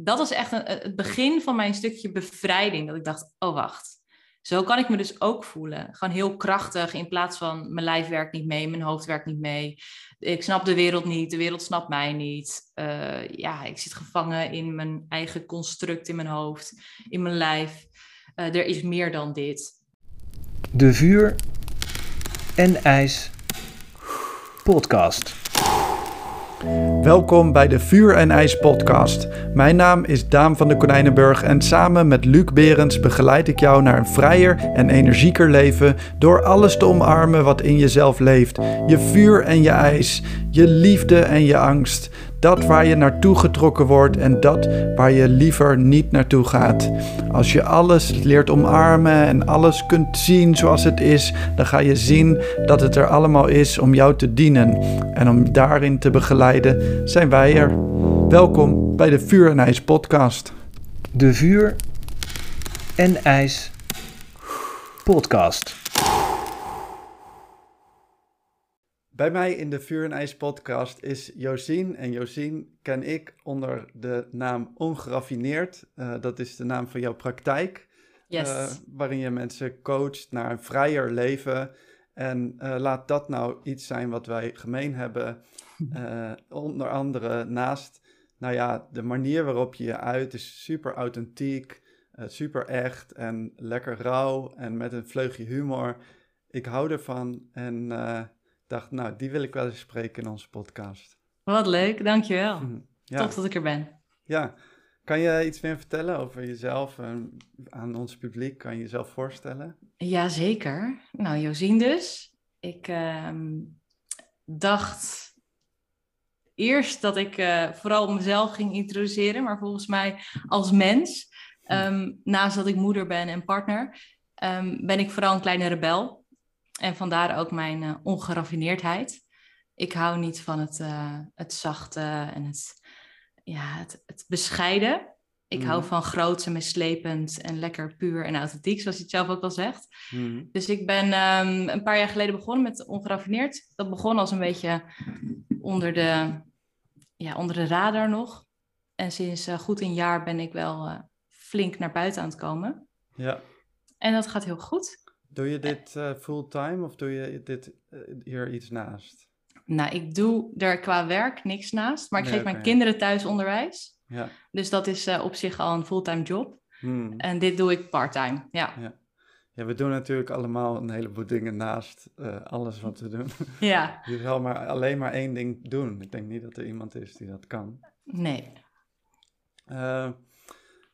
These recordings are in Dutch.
dat was echt een, het begin van mijn stukje bevrijding. Dat ik dacht, oh wacht, zo kan ik me dus ook voelen. Gewoon heel krachtig in plaats van mijn lijf werkt niet mee, mijn hoofd werkt niet mee. Ik snap de wereld niet, de wereld snapt mij niet. Uh, ja, ik zit gevangen in mijn eigen construct in mijn hoofd, in mijn lijf. Uh, er is meer dan dit. De Vuur en IJs podcast. Welkom bij de Vuur en IJs podcast. Mijn naam is Daan van de Konijnenburg en samen met Luc Berends begeleid ik jou naar een vrijer en energieker leven door alles te omarmen wat in jezelf leeft. Je vuur en je ijs, je liefde en je angst. Dat waar je naartoe getrokken wordt en dat waar je liever niet naartoe gaat. Als je alles leert omarmen en alles kunt zien zoals het is, dan ga je zien dat het er allemaal is om jou te dienen. En om daarin te begeleiden zijn wij er. Welkom bij de Vuur en IJs podcast. De Vuur en IJs podcast. Bij mij in de Vuur en IJs podcast is Josien. En Josien ken ik onder de naam Ongeraffineerd. Uh, dat is de naam van jouw praktijk. Yes. Uh, waarin je mensen coacht naar een vrijer leven. En uh, laat dat nou iets zijn wat wij gemeen hebben. onder andere naast, nou ja, de manier waarop je je uit is super authentiek, super echt en lekker rauw en met een vleugje humor. Ik hou ervan en dacht, nou, die wil ik wel eens spreken in onze podcast. Wat leuk, dankjewel. Ja. Tof dat ik er ben. Ja, kan je iets meer vertellen over jezelf en aan ons publiek? Kan je jezelf voorstellen? Jazeker. Nou, Josien dus. Ik uh, dacht eerst dat ik uh, vooral mezelf ging introduceren, maar volgens mij als mens, um, naast dat ik moeder ben en partner, um, ben ik vooral een kleine rebel. En vandaar ook mijn uh, ongeraffineerdheid. Ik hou niet van het, uh, het zachte en het, ja, het, het bescheiden. Ik hou mhm. van groots en meeslepend en lekker puur en authentiek, zoals je het zelf ook al zegt. Mhm. Dus ik ben um, een paar jaar geleden begonnen met ongeraffineerd. Dat begon als een beetje onder de, ja, onder de radar nog. En sinds uh, goed een jaar ben ik wel flink naar buiten aan het komen. Ja. En dat gaat heel goed. Doe je dit uh, fulltime of doe je dit uh, hier iets naast? Nou, ik doe er qua werk niks naast, maar ik geef mijn kinderen thuis onderwijs. Ja. Dus dat is uh, op zich al een fulltime job. Hmm. En dit doe ik parttime, ja. ja. Ja, we doen natuurlijk allemaal een heleboel dingen naast alles wat we doen. Ja. Je zal maar alleen maar één ding doen. Ik denk niet dat er iemand is die dat kan. Nee.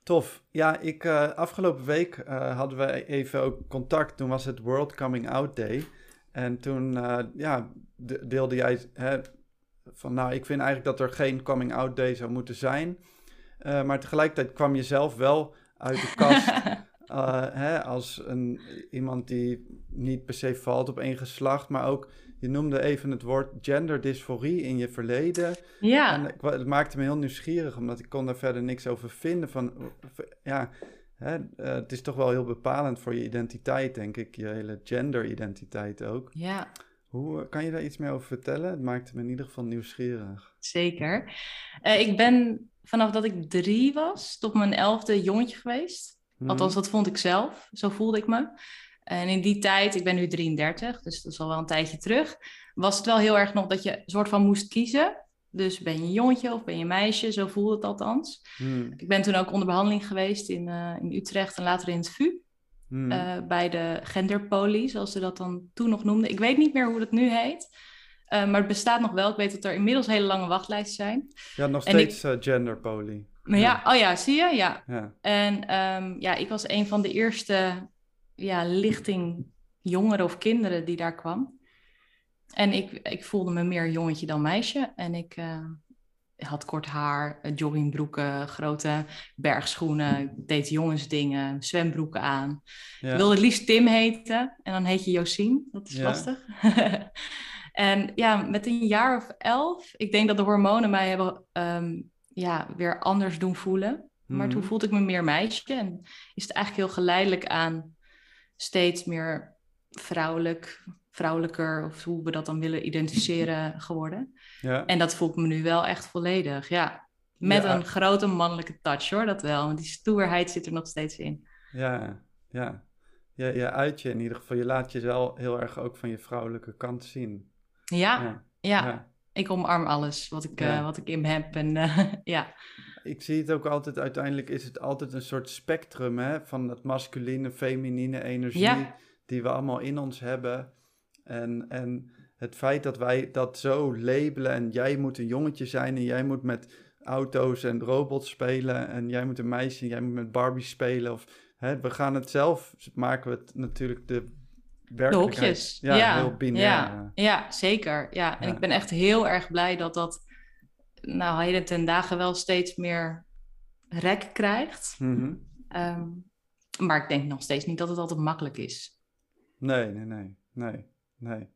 Tof. Ja, ik, uh, afgelopen week uh, hadden we even ook contact. Toen was het World Coming Out Day. En toen uh, ja, deelde jij hè, van, nou, ik vind eigenlijk dat er geen Coming Out Day zou moeten zijn. maar tegelijkertijd kwam je zelf wel uit de kast hè, als een, iemand die niet per se valt op één geslacht, maar ook je noemde even het woord genderdysforie in je verleden. Ja. En het maakte me heel nieuwsgierig, omdat ik kon daar verder niks over vinden. Van, ja, hè, uh, het is toch wel heel bepalend voor je identiteit, denk ik. Je hele genderidentiteit ook. Ja. Hoe eh, kan je daar iets meer over vertellen? Het maakte me in ieder geval nieuwsgierig. Zeker. Uh, ik ben vanaf dat ik drie was tot mijn elfde jongetje geweest. Hmm. Althans, dat vond ik zelf. Zo voelde ik me. En in die tijd, ik ben nu 33, dus dat is al wel een tijdje terug, was het wel heel erg nog dat je een soort van moest kiezen. Dus ben je een jongetje of ben je een meisje, zo voelde het althans. Hmm. Ik ben toen ook onder behandeling geweest in, uh, in Utrecht en later in het VU. Hmm. Uh, bij de genderpolie, zoals ze dat dan toen nog noemden. Ik weet niet meer hoe dat nu heet. Uh, maar het bestaat nog wel. Ik weet dat er inmiddels hele lange wachtlijsten zijn. Ja, nog steeds ik... genderpolie. Maar ja. ja, oh ja, zie je? Ja. ja. En um, ja, ik was een van de eerste ja, lichting jongeren of kinderen die daar kwam. En ik, ik voelde me meer jongetje dan meisje. En ik uh, had kort haar, eh, joggingbroeken, grote bergschoenen. deed jongensdingen, zwembroeken aan. Ja. Ik wilde het liefst Tim heten. En dan heet je Josien. Dat is ja. lastig. en ja, met een jaar of elf. Ik denk dat de hormonen mij hebben um, ja, weer anders doen voelen. Maar toen mhm. voelde ik me meer meisje. En is het eigenlijk heel geleidelijk aan steeds meer vrouwelijk, vrouwelijker, of hoe we dat dan willen identificeren, geworden. Ja. En dat voelt me nu wel echt volledig, ja. Met Ja. een grote mannelijke touch hoor, dat wel. Want die stoerheid zit er nog steeds in. Ja, ja. Je, je uit je in ieder geval. Je laat je wel heel erg ook van je vrouwelijke kant zien. Ja, ja. ja. ik omarm alles wat ik, eh, wat ik in me heb. En eh, ja. Ik zie het ook altijd, uiteindelijk is het altijd een soort spectrum hè, van het masculine, feminine energie Ja. die we allemaal in ons hebben. En, en het feit dat wij dat zo labelen en jij moet een jongetje zijn en jij moet met auto's en robots spelen en jij moet een meisje en jij moet met Barbie spelen. Of, hè, we gaan het zelf, maken we het natuurlijk de De werkelijkheid. hokjes. Ja, heel binair. Ja, ja zeker. Ja. En Ja. ik ben echt heel erg blij dat dat nou heden ten dagen wel steeds meer rek krijgt. Mhm. Ehm, maar ik denk nog steeds niet dat het altijd makkelijk is. Nee, nee, nee, nee, nee.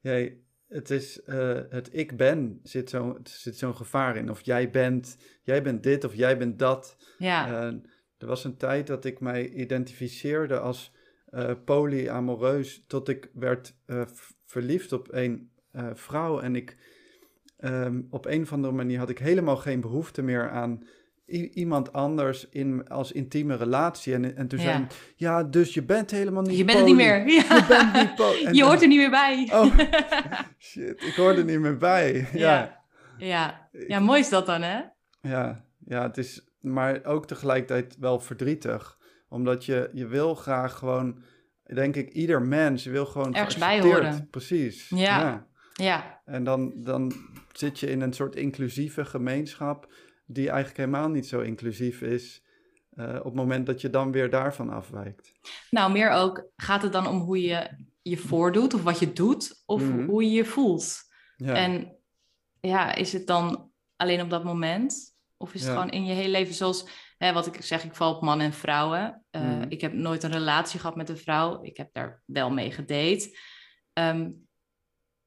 Jij, het is, eh, het ik ben zit zo'n zit zo'n gevaar in. Of jij bent, jij bent dit of jij bent dat. Ja, Eh, er was een tijd dat ik mij identificeerde als eh polyamoreus, tot ik werd verliefd op een vrouw. En ik, ehm, op een of andere manier had ik helemaal geen behoefte meer aan iemand anders in, als intieme relatie. En, en toen Ja. zei ja, dus je bent helemaal niet je bent het niet meer. Ja. Je bent niet. En Je hoort er niet meer bij. Oh, shit, ik hoor er niet meer bij. Ja, ja. ja, mooi is dat dan, hè? ja, ja, het is maar ook tegelijkertijd wel verdrietig. Omdat je, je wil graag gewoon, denk ik, ieder mens, wil gewoon Ergens bij horen. Precies. Ja. Ja, En dan, dan zit je in een soort inclusieve gemeenschap, die eigenlijk helemaal niet zo inclusief is. eh, op het moment dat je dan weer daarvan afwijkt. nou meer ook, gaat het dan om hoe je je voordoet of wat je doet of Mhm. hoe je je voelt? Ja, En ja, is het dan alleen op dat moment? Of is het Ja. gewoon in je hele leven zoals, hè, wat ik zeg, ik val op mannen en vrouwen. Eh, Mhm. Ik heb nooit een relatie gehad met een vrouw. Ik heb daar wel mee gedate. Ehm,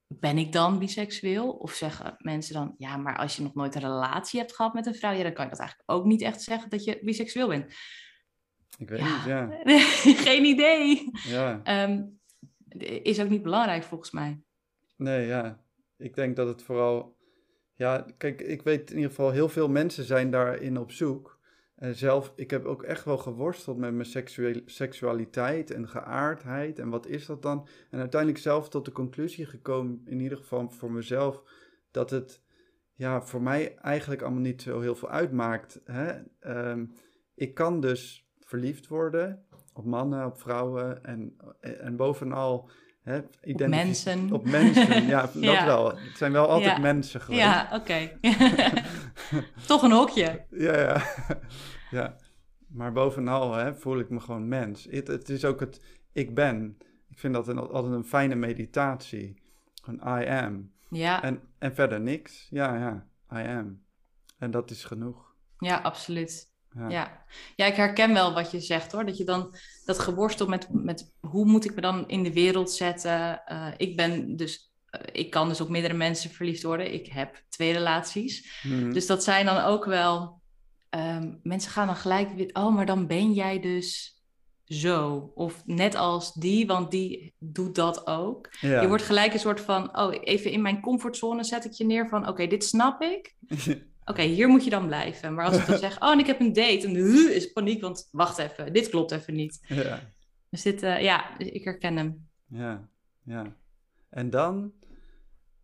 ben ik dan biseksueel? Of zeggen mensen dan, ja, maar als je nog nooit een relatie hebt gehad met een vrouw, ja, dan kan je dat eigenlijk ook niet echt zeggen dat je biseksueel bent. ik weet ja. niet, ja. Geen idee. ja. Ehm, is ook niet belangrijk volgens mij. Nee, ja. Ik denk dat het vooral. Ja, kijk, ik weet in ieder geval, heel veel mensen zijn daarin op zoek. En zelf, ik heb ook echt wel geworsteld met mijn seksueel, seksualiteit en geaardheid. En wat is dat dan? En uiteindelijk zelf tot de conclusie gekomen, in ieder geval voor mezelf, dat het ja, voor mij eigenlijk allemaal niet zo heel veel uitmaakt. Hè? Ehm, ik kan dus verliefd worden op mannen, op vrouwen en, en bovenal hè, identific- mensen. Op mensen, ja, dat Ja. wel. Het zijn wel altijd Ja. mensen geweest. Ja, oké. Toch een hokje. Ja, ja. ja. Maar bovenal hè, voel ik me gewoon mens. Het, het is ook het ik ben. Ik vind dat een, altijd een fijne meditatie. Gewoon I am. Ja, En, en verder niks. Ja, ja. I am. En dat is genoeg. ja, absoluut. Ja. Ja. ja, ik herken wel wat je zegt hoor. Dat je dan dat geworstel met, met hoe moet ik me dan in de wereld zetten. Eh, ik ben dus, ik kan dus op meerdere mensen verliefd worden. Ik heb twee relaties. Mhm. Dus dat zijn dan ook wel, ehm, mensen gaan dan gelijk weer, oh, maar dan ben jij dus zo. Of net als die, want die doet dat ook. ja. Je wordt gelijk een soort van, oh, even in mijn comfortzone zet ik je neer van, oké, dit snap ik. Oké, hier moet je dan blijven. Maar als ik dan zeg, oh, en ik heb een date, en is paniek, want wacht even, dit klopt even niet. ja. Dus dit, eh, ja, ik herken hem. Ja, ja. En dan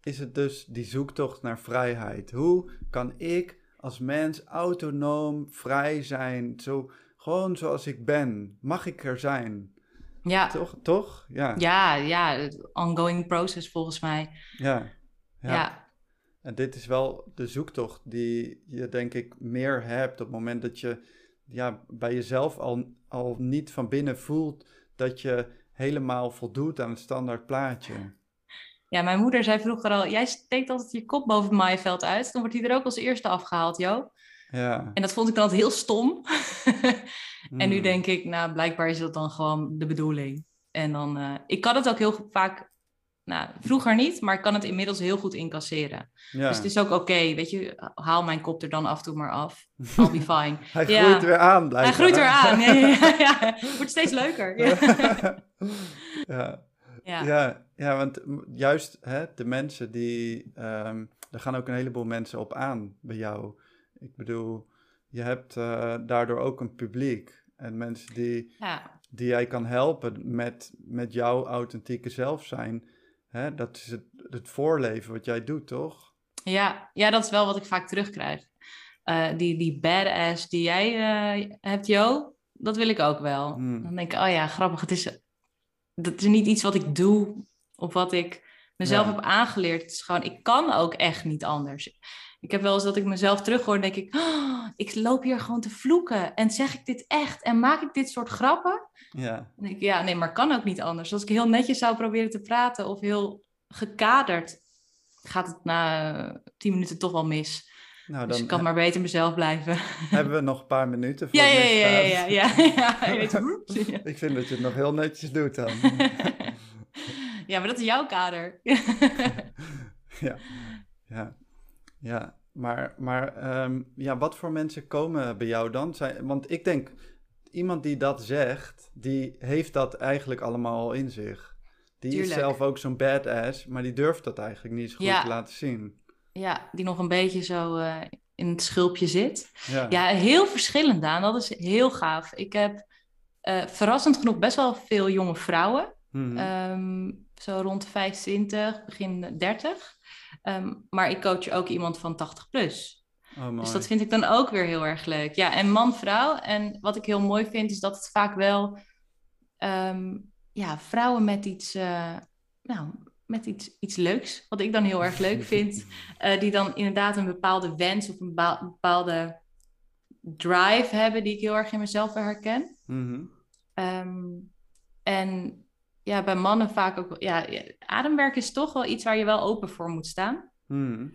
is het dus die zoektocht naar vrijheid. Hoe kan ik als mens autonoom, vrij zijn, zo, gewoon zoals ik ben? Mag ik er zijn? Ja, Toch? Toch? Ja. ja, ja, ongoing process volgens mij. Ja. Ja, ja. En dit is wel de zoektocht die je denk ik meer hebt op het moment dat je ja, bij jezelf al, al niet van binnen voelt dat je helemaal voldoet aan het standaard plaatje. Ja. mijn moeder zei vroeger al, jij steekt altijd je kop boven het maaiveld uit, dan wordt hij er ook als eerste afgehaald, Jo. Ja. En dat vond ik dan altijd heel stom. En nu Hmm. denk ik, nou, blijkbaar is dat dan gewoon de bedoeling. En dan, eh, ik kan het ook heel vaak, nou, vroeger niet, maar ik kan het inmiddels heel goed incasseren. Ja. Dus het is ook oké, weet je, haal mijn kop er dan af en toe maar af. I'll be fine. Hij Ja. groeit weer aan, Hij blijkbaar. groeit weer aan. Ja, ja, ja. Wordt steeds leuker. Ja, ja. ja. Ja, want juist hè, de mensen die, ehm er gaan ook een heleboel mensen op aan bij jou, Ik bedoel, je hebt uh, daardoor ook een publiek en mensen die, Ja, die jij kan helpen met, met jouw authentieke zelf zijn. Hè? Dat is het, het voorleven wat jij doet, toch? ja, ja, dat is wel wat ik vaak terugkrijg. Eh, die, die badass die jij eh, hebt, Jo, dat wil ik ook wel. Hmm. Dan denk ik, oh ja, grappig. Het is, dat is niet iets wat ik doe of wat ik mezelf Ja. heb aangeleerd. Het is gewoon, ik kan ook echt niet anders. Ik heb wel eens dat ik mezelf terughoor en denk ik, oh, ik loop hier gewoon te vloeken. En zeg ik dit echt? En maak ik dit soort grappen? Ja, denk ik, ja, nee, maar kan ook niet anders. Als ik heel netjes zou proberen te praten of heel gekaderd, gaat het na eh, tien minuten toch wel mis. Nou dus dan ik kan maar beter mezelf blijven. hebben we nog een paar minuten voor Ja, ja, ja, ja, ja. Ik vind dat je het nog heel netjes doet dan. ja, maar dat is jouw kader. ja, ja, ja. Maar, maar ehm, ja, wat voor mensen komen bij jou dan? Zijn, want ik denk, iemand die dat zegt, die heeft dat eigenlijk allemaal al in zich. Die Tuurlijk. is zelf ook zo'n badass, maar die durft dat eigenlijk niet zo goed Ja. te laten zien. Ja, die nog een beetje zo eh, in het schulpje zit. Ja, Ja, heel verschillend, Daan. Dat is heel gaaf. Ik heb eh, verrassend genoeg best wel veel jonge vrouwen. Mhm. Ehm, zo rond de 25, begin 30. Ehm, maar ik coach ook iemand van 80 plus. oh. Dus dat vind ik dan ook weer heel erg leuk. Ja, en man-vrouw. En wat ik heel mooi vind, is dat het vaak wel ehm, ja, vrouwen met iets, eh, nou, met iets, iets leuks, wat ik dan heel erg leuk vind, eh, die dan inderdaad een bepaalde wens of een bepaal- bepaalde drive hebben, die ik heel erg in mezelf herken. Mhm. Ehm, en ja, bij mannen vaak ook, ja, ademwerk is toch wel iets waar je wel open voor moet staan. Mhm.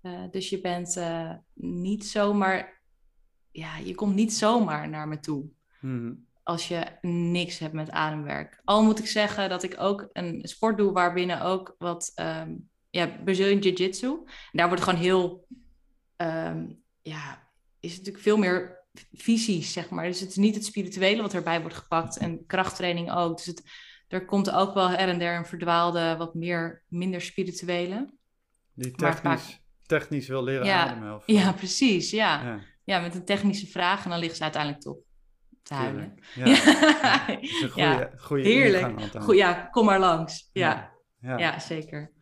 Eh, dus je bent eh, niet zomaar, ja, je komt niet zomaar naar me toe Mhm. Als je niks hebt met ademwerk. Al moet ik zeggen dat ik ook een sport doe waarbinnen ook wat, ehm ja, Brazilian Jiu-Jitsu. Daar wordt gewoon heel, ehm, ja, is natuurlijk veel meer visies, zeg maar. Dus het is niet het spirituele wat erbij wordt gepakt en krachttraining ook. Dus het, er komt ook wel her en der een verdwaalde, wat meer, minder spirituele. Die technisch, technisch wil leren Ja, ademen. Of, Ja, precies, ja. ja, Ja, met een technische vraag en dan ligt ze uiteindelijk toch te huilen. Ja. Ja, Dat is een goede, heerlijk. Goed, ja, kom maar langs. Ja, Ja. ja. zeker.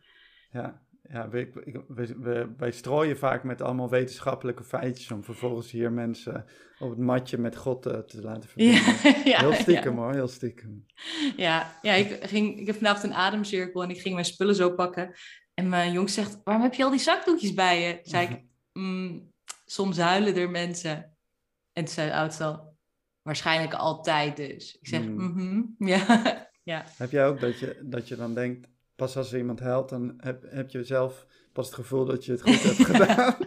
Ja, ja we, we, we, wij strooien vaak met allemaal wetenschappelijke feitjes om vervolgens hier mensen op het matje met God eh, te laten verbinden. Ja, ja, heel stiekem ja. hoor, heel stiekem. Ja, ja ik, ging, ik heb vanavond een ademcirkel en ik ging mijn spullen zo pakken. En mijn jong zegt, waarom heb je al die zakdoekjes bij je? Zei ik, "Mm, soms huilen er mensen. En toen zei de oudste al, waarschijnlijk altijd dus. Ik zeg, Hmm. mhm, ja. ja. Heb jij ook dat je, dat je dan denkt, pas als er iemand helpt, dan heb, heb je zelf pas het gevoel dat je het goed hebt gedaan?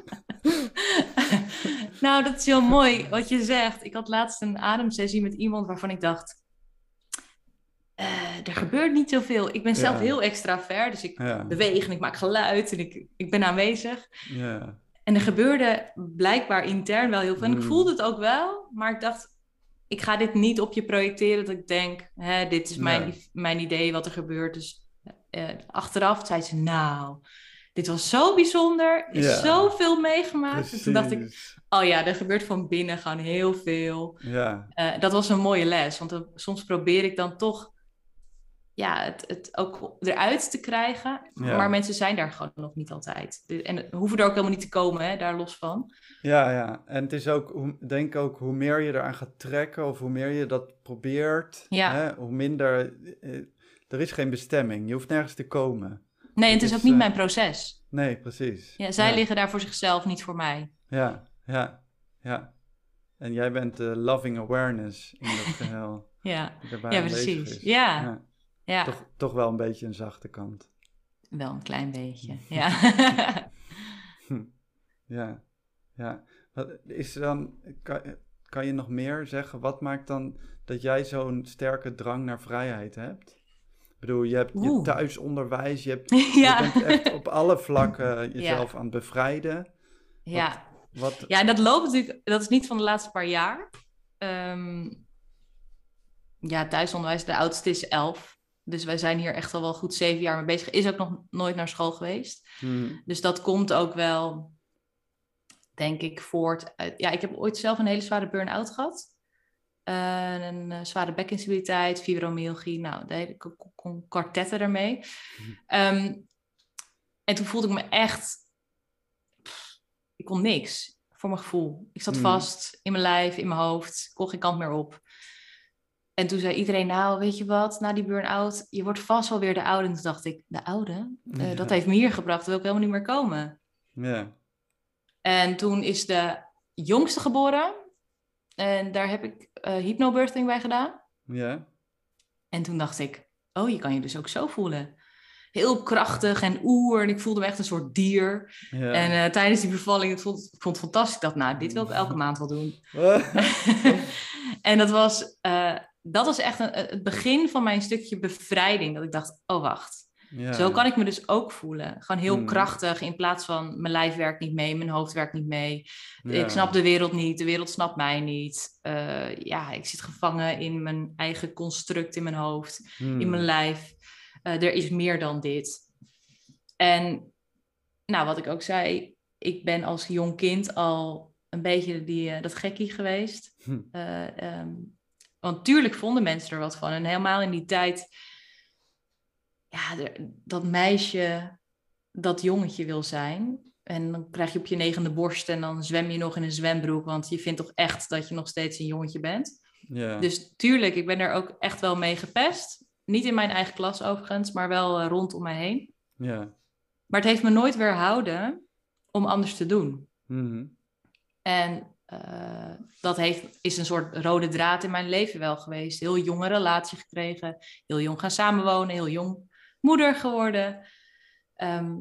nou, dat is heel mooi wat je zegt. Ik had laatst een ademsessie met iemand waarvan ik dacht... eh, er gebeurt niet zoveel. Ik ben zelf Ja. heel extravert, dus ik Ja, beweeg en ik maak geluid en ik, ik ben aanwezig. ja, En er gebeurde blijkbaar intern wel heel veel. En ik Hmm. voelde het ook wel, maar ik dacht... Ik ga dit niet op je projecteren dat ik denk... Hè, dit is mijn, Nee. mijn idee wat er gebeurt. Dus eh, achteraf zei ze... Nou, dit was zo bijzonder. Er is Ja. zoveel meegemaakt. En toen dacht ik... Oh ja, er gebeurt van binnen gewoon heel veel. Ja, Eh, dat was een mooie les, want dan- soms probeer ik dan toch ja, het, het ook eruit te krijgen. Ja. Maar mensen zijn daar gewoon nog niet altijd. En hoeven er ook helemaal niet te komen, hè, daar los van. ja, ja. En het is ook, denk ook, hoe meer je eraan gaat trekken of hoe meer je dat probeert, Ja. hè, hoe minder, eh, er is geen bestemming. Je hoeft nergens te komen. Nee, het Het is ook niet eh, mijn proces. Nee, precies. Ja, zij ja. liggen daar voor zichzelf, niet voor mij. Ja, ja, ja. En jij bent de loving awareness in dat geheel. Ja, ja precies. Ja, ja. ja. Toch, toch wel een beetje een zachte kant. wel een klein beetje. Ja. Hm. Ja, ja. Wat is dan, kan, kan je nog meer zeggen? Wat maakt dan dat jij zo'n sterke drang naar vrijheid hebt? Ik bedoel, je hebt je thuisonderwijs, je, hebt, ja. je bent echt op alle vlakken jezelf aan het bevrijden. ja. Wat, Ja, en dat loopt natuurlijk, dat is niet van de laatste paar jaar. Ehm, ja, thuisonderwijs, de oudste is elf. Dus wij zijn hier echt al wel goed zeven jaar mee bezig. Is ook nog nooit naar school geweest. hm, Dus dat komt ook wel denk ik, voort. uit- ja, ik heb ooit zelf een hele zware burn-out gehad. Eh, een eh, zware bekinstabiliteit, fibromyalgie, nou, de hele k- k- k- kwartetten ermee. Mhm. Ehm, en toen voelde ik me echt... pff, ik kon niks, voor mijn gevoel. Ik zat Mhm. vast in mijn lijf, in mijn hoofd. Ik kon geen kant meer op. En toen zei iedereen, nou, weet je wat, na die burn-out, je wordt vast wel weer de oude. En toen dacht ik, de oude? Eh, Ja. Dat heeft me hier gebracht, daar wil ik helemaal niet meer komen. Ja. En toen is de jongste geboren. En daar heb ik eh hypnobirthing bij gedaan. Ja. En toen dacht ik, oh, je kan je dus ook zo voelen. Heel krachtig en oer. En ik voelde me echt een soort dier. Ja. En eh, tijdens die bevalling, ik vond, ik vond het fantastisch. Ik dacht, nou, dit wil ik elke maand wel doen. en dat was, dat was echt een, het begin van mijn stukje bevrijding. Dat ik dacht, oh wacht. ja. Zo kan ik me dus ook voelen. Gewoon heel Hmm. krachtig in plaats van mijn lijf werkt niet mee, mijn hoofd werkt niet mee. Ja. Ik snap de wereld niet, de wereld snapt mij niet. Eh, ja, ik zit gevangen in mijn eigen construct in mijn hoofd, Hmm. in mijn lijf. Eh, er is meer dan dit. En nou, wat ik ook zei, ik ben als jong kind al een beetje die, eh, dat gekkie geweest. Hm. Eh, ehm, want tuurlijk vonden mensen er wat van. En helemaal in die tijd, ja, dat meisje, dat jongetje wil zijn. En dan krijg je op je negende borst en dan zwem je nog in een zwembroek. Want je vindt toch echt dat je nog steeds een jongetje bent. Ja. Dus tuurlijk, ik ben er ook echt wel mee gepest. Niet in mijn eigen klas overigens, maar wel eh, rondom mij heen. ja. Maar het heeft me nooit weerhouden om anders te doen. Mhm. En eh, dat heeft, is een soort rode draad in mijn leven wel geweest. Heel jonge relatie gekregen, heel jong gaan samenwonen, heel jong moeder geworden. Ehm,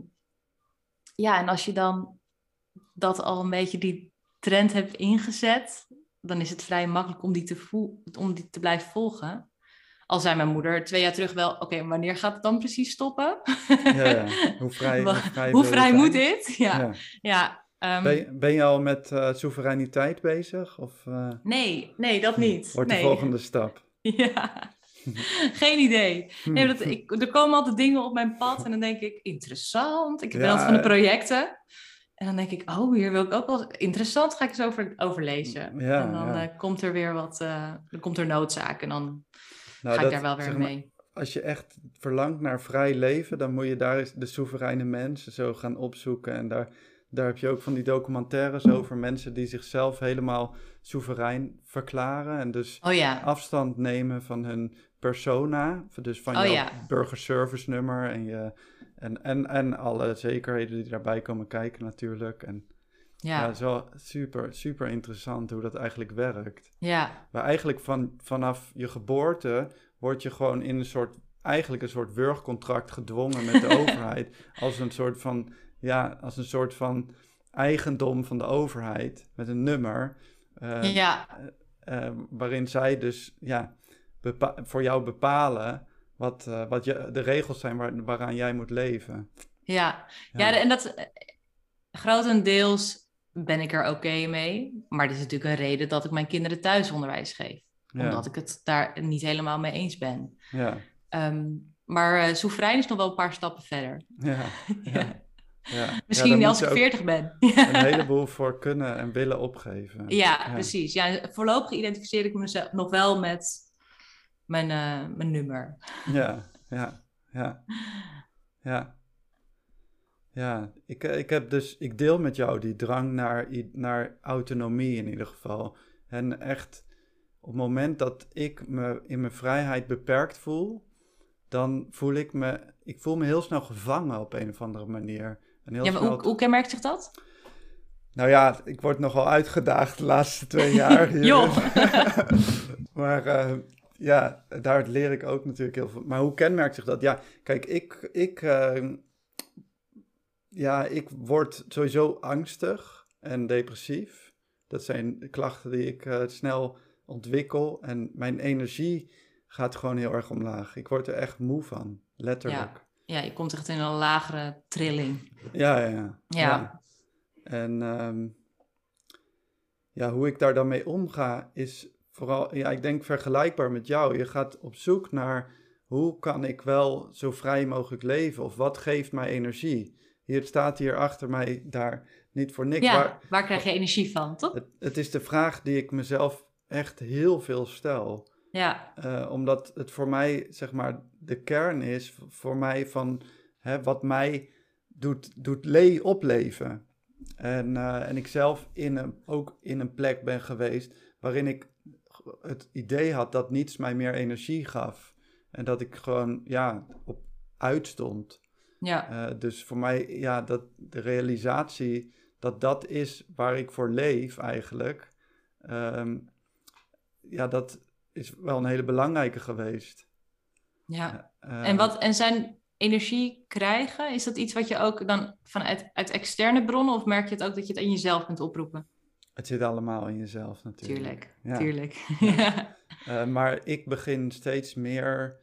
ja, en als je dan dat al een beetje die trend hebt ingezet, dan is het vrij makkelijk om die te, voel, om die te blijven volgen. Al zei mijn moeder twee jaar terug wel, oké, wanneer gaat het dan precies stoppen? Ja, ja. Hoe vrij, hoe vrij, Hoe moet dit? Ja, ja. Ja. Ehm, Ben, je- ben je al met eh, soevereiniteit bezig? Of eh, nee, nee, dat niet. wordt nee. de volgende stap? Ja, geen idee. Nee, dat, ik, er komen altijd dingen op mijn pad en dan denk ik, interessant. Ik ben Ja, altijd van de eh. projecten. En dan denk ik, oh, hier wil ik ook wel... Interessant, ga ik eens over, over lezen. Ja, en dan ja. komt er weer wat... dan komt er noodzaak en dan Nou, ga dat- ik daar wel weer zeg maar, mee. Als je echt verlangt naar vrij leven, dan moet je daar de soevereine mensen zo gaan opzoeken. En daar, daar heb je ook van die documentaires over mensen die zichzelf helemaal soeverein verklaren. En dus Oh ja, afstand nemen van hun persona. Dus van Oh je ja. burgerservice nummer en, je, en, en, en alle zekerheden die daarbij komen kijken natuurlijk. En ja, ja, wel super, super interessant hoe dat eigenlijk werkt. ja, Maar eigenlijk van, vanaf je geboorte word je gewoon in een soort, eigenlijk een soort wurgcontract gedwongen met de overheid. Als een soort van, ja, als een soort van eigendom van de overheid met een nummer. eh, ja, eh, waarin zij dus ja, voor jou bepalen wat, eh, wat je, de regels zijn waar, waaraan jij moet leven. ja. Ja, en dat... eh, Grotendeels ben ik er oké mee. Maar het is natuurlijk een reden dat ik mijn kinderen thuisonderwijs geef. Ja, Omdat ik het daar niet helemaal mee eens ben. ja, Ehm, maar eh soeverein is nog wel een paar stappen verder. ja, ja, Ja. Misschien Ja, als ik 40 ben. een heleboel voor kunnen en willen opgeven. ja, precies. Ja, voorlopig identificeer ik mezelf nog wel met mijn, eh, mijn nummer. Ja, ja, ja, ja. Ja, ik, eh, ik heb dus, ik deel met jou die drang naar, naar autonomie in ieder geval. En echt, op het moment dat ik me in mijn vrijheid beperkt voel, dan voel ik me, ik voel me heel snel gevangen op een of andere manier. En heel Ja, maar hoe, hoe kenmerkt zich dat? nou ja, ik word nogal uitgedaagd de laatste twee jaar. Joh. maar eh, ja, daar leer ik ook natuurlijk heel veel. Maar hoe kenmerkt zich dat? Ja, kijk, ik, ik, eh, ja, ik word sowieso angstig en depressief. Dat zijn klachten die ik eh, snel ontwikkel. En mijn energie gaat gewoon heel erg omlaag. Ik word er echt moe van, letterlijk. Ja, je komt echt in een lagere trilling. Ja, ja, ja. Ja. En ehm, ja, hoe ik daar dan mee omga is vooral, ja, ik denk vergelijkbaar met jou. Je gaat op zoek naar hoe kan ik wel zo vrij mogelijk leven of wat geeft mij energie. Hier staat hier achter mij daar niet voor niks. Ja, Waar, waar krijg je energie van, toch? het, het is de vraag die ik mezelf echt heel veel stel. Ja, Eh, omdat het voor mij, zeg maar, de kern is voor mij van hè, wat mij doet, doet le opleven. En, eh, en ik zelf in een, ook in een plek ben geweest waarin ik het idee had dat niets mij meer energie gaf. En dat ik gewoon, ja, op uitstond. ja, Eh, dus voor mij, ja, dat de realisatie dat dat is waar ik voor leef eigenlijk. ehm, ja, dat is wel een hele belangrijke geweest. ja. Eh, En, wat, en zijn energie krijgen, is dat iets wat je ook dan vanuit uit externe bronnen, of merk je het ook dat je het in jezelf kunt oproepen? Het zit allemaal in jezelf natuurlijk. Tuurlijk, Ja. tuurlijk. Ja. Eh, maar ik begin steeds meer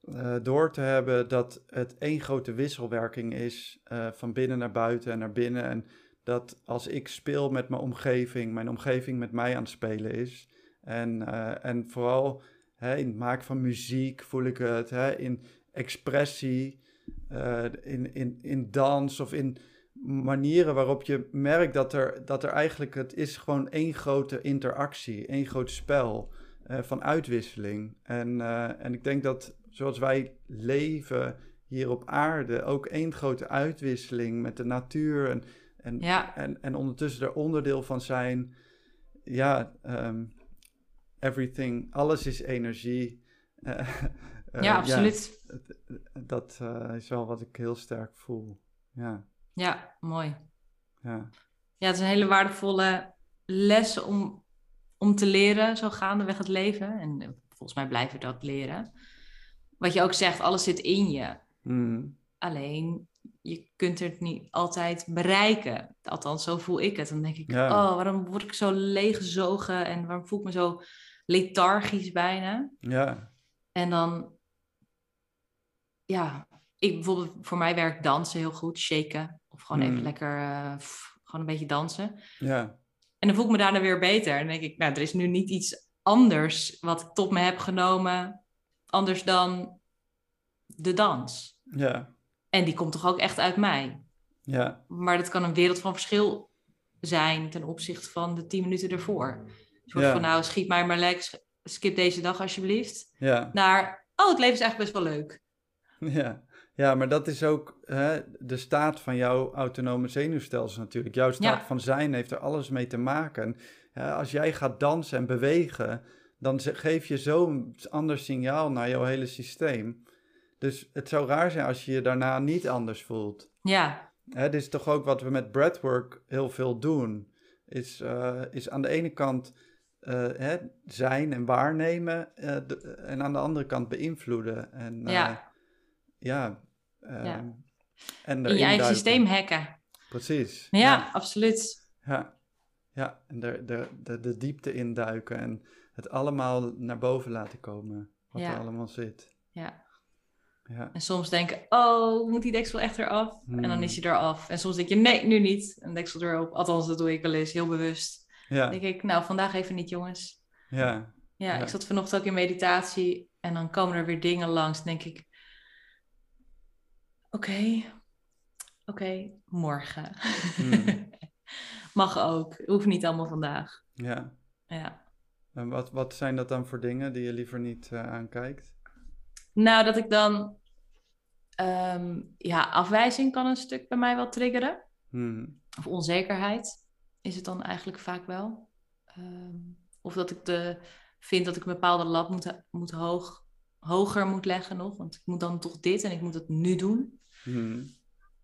eh, door te hebben dat het één grote wisselwerking is eh, van binnen naar buiten en naar binnen. En dat als ik speel met mijn omgeving, mijn omgeving met mij aan het spelen is. En, eh, en vooral hè, in het maken van muziek voel ik het, hè, in expressie, eh, in, in, in dans of in manieren waarop je merkt dat er, dat er eigenlijk, het is gewoon één grote interactie, één groot spel eh, van uitwisseling. En, en ik denk dat zoals wij leven hier op aarde, ook één grote uitwisseling met de natuur en, en, ja, en, en ondertussen er onderdeel van zijn. Ja, ehm, everything, alles is energie. Eh, eh, ja, absoluut. dat eh, is wel wat ik heel sterk voel. Ja, Ja, mooi. ja. Ja, het is een hele waardevolle les om, om te leren, zo gaandeweg het leven. En volgens mij blijven we dat leren. Wat je ook zegt, alles zit in je. Mm, Alleen, je kunt het niet altijd bereiken. Althans, zo voel ik het. Dan denk ik, Ja. oh, waarom word ik zo leeggezogen en waarom voel ik me zo lethargisch bijna? ja, En dan, ja, ik bijvoorbeeld, voor mij werkt dansen heel goed, shaken. Of gewoon even Hmm. lekker, eh, gewoon een beetje dansen. ja, En dan voel ik me daarna weer beter. En dan denk ik, nou, er is nu niet iets anders wat ik tot me heb genomen, anders dan de dans. ja, En die komt toch ook echt uit mij. ja, Maar dat kan een wereld van verschil zijn ten opzichte van de tien minuten ervoor. Een soort Ja. van, nou, schiet mij maar lek, skip deze dag alsjeblieft. ja. Naar, oh, het leven is eigenlijk best wel leuk. Ja, ja maar dat is ook hè, de staat van jouw autonome zenuwstelsel natuurlijk. Jouw staat Ja. van zijn heeft er alles mee te maken. Als jij gaat dansen en bewegen, dan geef je zo'n ander signaal naar jouw hele systeem. Dus het zou raar zijn als je je daarna niet anders voelt. Ja, dit is toch ook wat we met breathwork heel veel doen. Is, eh, is aan de ene kant hè, zijn en waarnemen eh, de- en aan de andere kant beïnvloeden. En, eh, Ja. ja. ehm, Ja. En in je eigen systeem hacken. Precies. Ja, absoluut. Ja, ja. en de, de, de, de diepte induiken en het allemaal naar boven laten komen. Wat Ja. er allemaal zit. Ja. Ja, En soms denken, oh, moet die deksel echt eraf? En dan Hmm. is hij eraf. En soms denk je, nee, nu niet. En deksel erop. Althans, dat doe ik wel eens, heel bewust. Ja, Dan denk ik, nou, vandaag even niet, jongens. ja, Ja, Ja. ik zat vanochtend ook in meditatie. En dan komen er weer dingen langs. Dan denk ik, oké, oké, morgen. Hmm. Mag ook. Hoeft niet allemaal vandaag. ja. Ja. En wat, wat zijn dat dan voor dingen die je liever niet eh, aankijkt? Nou, dat ik dan... ehm, ja, afwijzing kan een stuk bij mij wel triggeren. Hmm. Of onzekerheid is het dan eigenlijk vaak wel. Ehm, of dat ik de, vind dat ik een bepaalde lat moet, moet hoog, hoger moet leggen nog. Want ik moet dan toch dit en ik moet het nu doen. Hmm.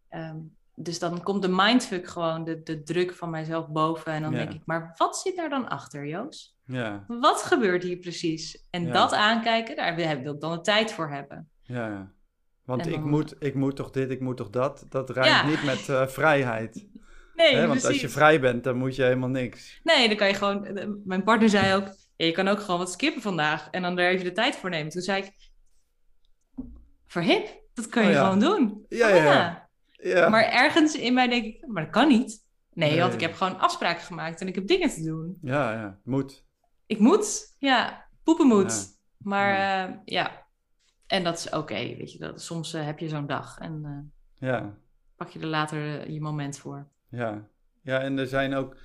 Ehm, dus dan komt de mindfuck gewoon, de, de druk van mijzelf boven. En dan Ja. denk ik, maar wat zit daar dan achter, Joos? Ja, Wat gebeurt hier precies? En Ja. dat aankijken, daar wil ik dan de tijd voor hebben. ja. Want ik, moet, ik moet toch dit, ik moet toch dat. Dat Ja. niet met eh, vrijheid. Nee? Want als je vrij bent, dan moet je helemaal niks. Nee, dan kan je gewoon. eh, Mijn partner zei ook: ja, je kan ook gewoon wat skippen vandaag en dan er even de tijd voor nemen. Toen zei ik: verhip, dat kan je Oh ja. gewoon doen. Ja, Oh ja, ja. Ja, Maar ergens in mij denk ik: maar dat kan niet. Nee, Nee. want ik heb gewoon afspraken gemaakt en ik heb dingen te doen. ja, ja. moet. Ik moet, ja, poepen moet. Maar Ja. ja. en dat is oké, weet je. Dat, soms eh, heb je zo'n dag en eh, Ja, pak je er later eh, je moment voor. Ja. Ja, en er zijn ook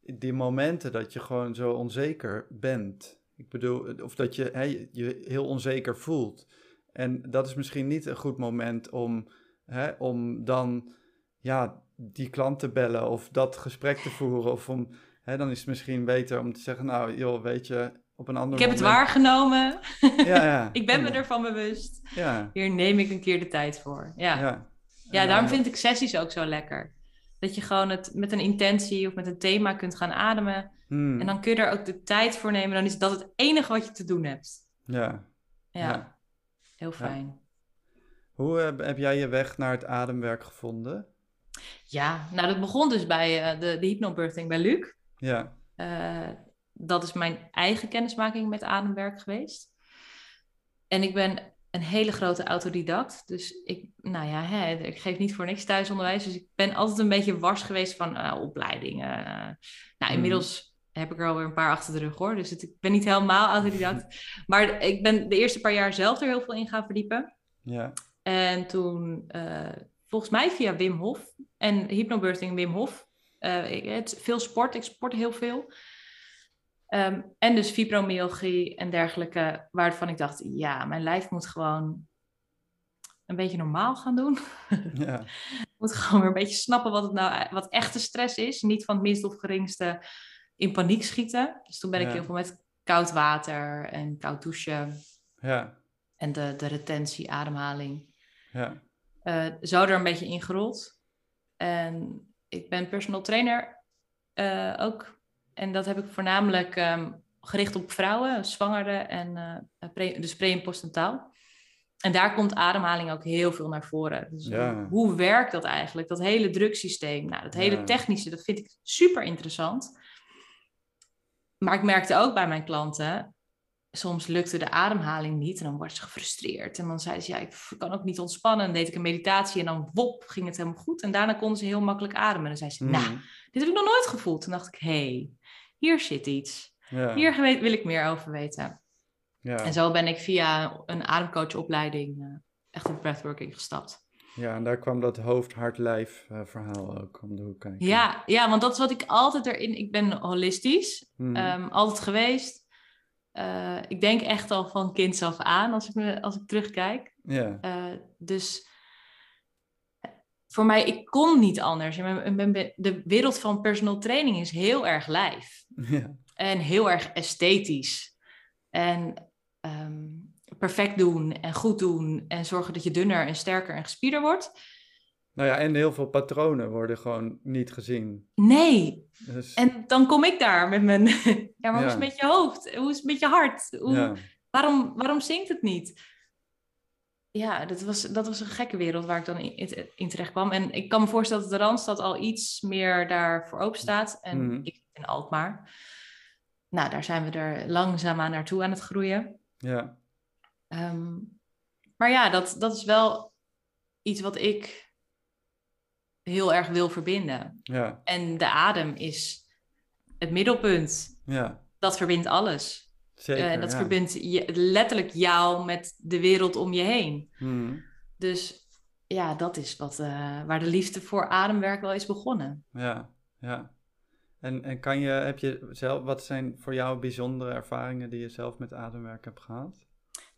die momenten dat je gewoon zo onzeker bent. Ik bedoel, of dat je hè, je heel onzeker voelt. En dat is misschien niet een goed moment om, hè, om dan ja, die klant te bellen of dat gesprek te voeren. Of om, hè, dan is het misschien beter om te zeggen, nou joh, weet je, op een ander Ik heb moment... het waargenomen. Ja, ja. ik ben me ervan bewust. Ja, Hier neem ik een keer de tijd voor. Ja, ja. ja. daarom vind ik sessies ook zo lekker. Dat je gewoon het met een intentie of met een thema kunt gaan ademen. Hmm, En dan kun je er ook de tijd voor nemen. Dan is dat het enige wat je te doen hebt. ja. Ja, Ja. heel fijn. Hoe heb, heb jij je weg naar het ademwerk gevonden? Ja, nou dat begon dus bij eh, de, de hypnobirthing bij Luc. Ja, Eh, dat is mijn eigen kennismaking met ademwerk geweest. En ik ben een hele grote autodidact. Dus ik, nou ja, hè, ik geef niet voor niks thuisonderwijs. Dus ik ben altijd een beetje wars geweest van eh, opleidingen. Nou, inmiddels heb ik er alweer een paar achter de rug hoor. Dus het, ik ben niet helemaal autodidact. Maar ik ben de eerste paar jaar zelf er heel veel in gaan verdiepen. ja, En toen, eh, volgens mij via Wim Hof en hypnobirthing Wim Hof. Eh, ik, het, veel sport, ik sport heel veel. Ehm, en dus fibromyalgie en dergelijke, waarvan ik dacht, ja, mijn lijf moet gewoon een beetje normaal gaan doen. ja, moet gewoon weer een beetje snappen wat, het nou, wat echte stress is. Niet van het minst of geringste in paniek schieten. Dus toen ben ik Ja. heel veel met koud water en koud douchen ja, en de, de retentie, ademhaling. ja, eh, zo er een beetje ingerold. En ik ben personal trainer eh, ook. En dat heb ik voornamelijk ehm, gericht op vrouwen, zwangeren en eh, pre, dus pre- en. En daar komt ademhaling ook heel veel naar voren. Dus Ja. hoe, werkt dat eigenlijk? Dat hele drugsysteem, nou, dat hele Ja. technische, dat vind ik super interessant. Maar ik merkte ook bij mijn klanten, soms lukte de ademhaling niet en dan was ze gefrustreerd. En dan zei ze, ja, ik kan ook niet ontspannen. Dan deed ik een meditatie en dan wop, ging het helemaal goed. En daarna konden ze heel makkelijk ademen. En dan zei ze, Hmm, nou, dit heb ik nog nooit gevoeld. Toen dacht ik, hé, hey, hier zit iets. ja, Hier wil ik meer over weten. ja. En zo ben ik via een ademcoachopleiding eh, echt op breathworking gestapt. Ja, en daar kwam dat hoofd-hart-lijf eh, verhaal ook om de hoek kijken. Ja, ja, want dat is wat ik altijd erin... Ik ben holistisch, Hmm, ehm, altijd geweest. Eh, ik denk echt al van kinds af aan als ik, me, als ik terugkijk. ja, dus voor mij, ik kon niet anders. De wereld van personal training is heel erg lijf. ja, En heel erg esthetisch. En ehm, perfect doen en goed doen. En zorgen dat je dunner en sterker en gespierder wordt. Nou ja, en heel veel patronen worden gewoon niet gezien. Nee. Dus, En dan kom ik daar met mijn... ja, maar hoe is het met je hoofd? Hoe is het met je hart? Hoe, ja, waarom, waarom zingt het niet? Ja, dat was, dat was een gekke wereld waar ik dan in, in terecht kwam. En ik kan me voorstellen dat de Randstad al iets meer daarvoor open staat. En Mhm. ik in Alkmaar. Nou, daar zijn we er langzaamaan naartoe aan het groeien. ja, Ehm, maar ja, dat, dat is wel iets wat ik heel erg wil verbinden. ja, En de adem is het middelpunt. ja, Dat verbindt alles. Zeker. Eh, dat ja. verbindt je, letterlijk jou met de wereld om je heen. Hmm, Dus ja, dat is wat, eh, waar de liefde voor ademwerk wel is begonnen. ja, ja. En, en kan je, heb je zelf, wat zijn voor jou bijzondere ervaringen die je zelf met ademwerk hebt gehad?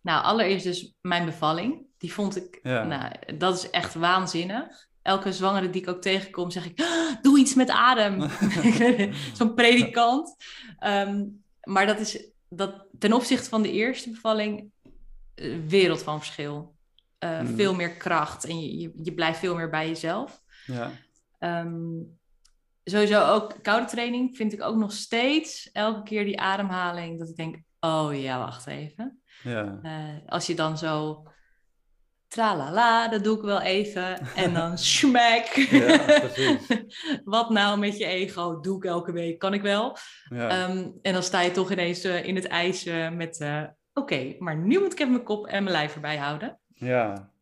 Nou, allereerst dus mijn bevalling. Die vond ik, Ja. nou, dat is echt waanzinnig. Elke zwangere die ik ook tegenkom, zeg ik, "Ah, doe iets met adem. Zo'n predikant. Ehm, maar dat is dat, ten opzichte van de eerste bevalling, eh, wereld van verschil. Eh, Mhm. Veel meer kracht en je, je, je blijft veel meer bij jezelf. Ja, Ehm, sowieso ook koude training vind ik ook nog steeds elke keer die ademhaling dat ik denk, oh ja, wacht even. ja, Eh, als je dan zo tralala, dat doe ik wel even en dan smack. Ja, precies. Wat nou met je ego? Doe ik elke week, kan ik wel. ja, Ehm, en dan sta je toch ineens eh, in het ijs eh, met, eh, oké, maar nu moet ik even mijn kop en mijn lijf erbij houden. ja,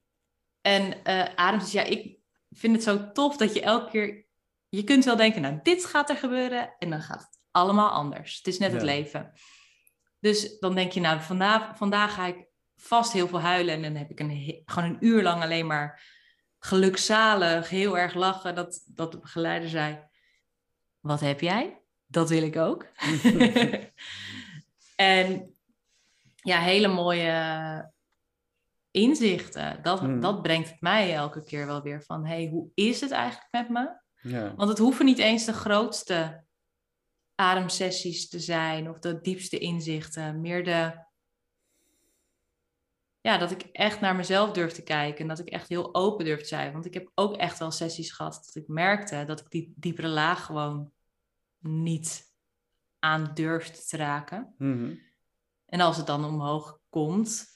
En adem, dus ja, ik vind het zo tof dat je elke keer... Je kunt wel denken, nou, dit gaat er gebeuren en dan gaat het allemaal anders. Het is net het leven. Dus dan denk je, nou, vandaag, vandaag ga ik vast heel veel huilen. En dan heb ik een, gewoon een uur lang alleen maar gelukzalig, heel erg lachen. Dat, dat de begeleider zei, wat heb jij? Dat wil ik ook. en ja, hele mooie inzichten. Dat, Mm. dat brengt het mij elke keer wel weer van, hey, hoe is het eigenlijk met me? Ja. Want het hoeven niet eens de grootste ademsessies te zijn of de diepste inzichten. Meer de. Ja, dat ik echt naar mezelf durf te kijken en dat ik echt heel open durf te zijn. Want ik heb ook echt wel sessies gehad dat ik merkte dat ik die diepere laag gewoon niet aan durfde te raken. Mhm. En als het dan omhoog komt,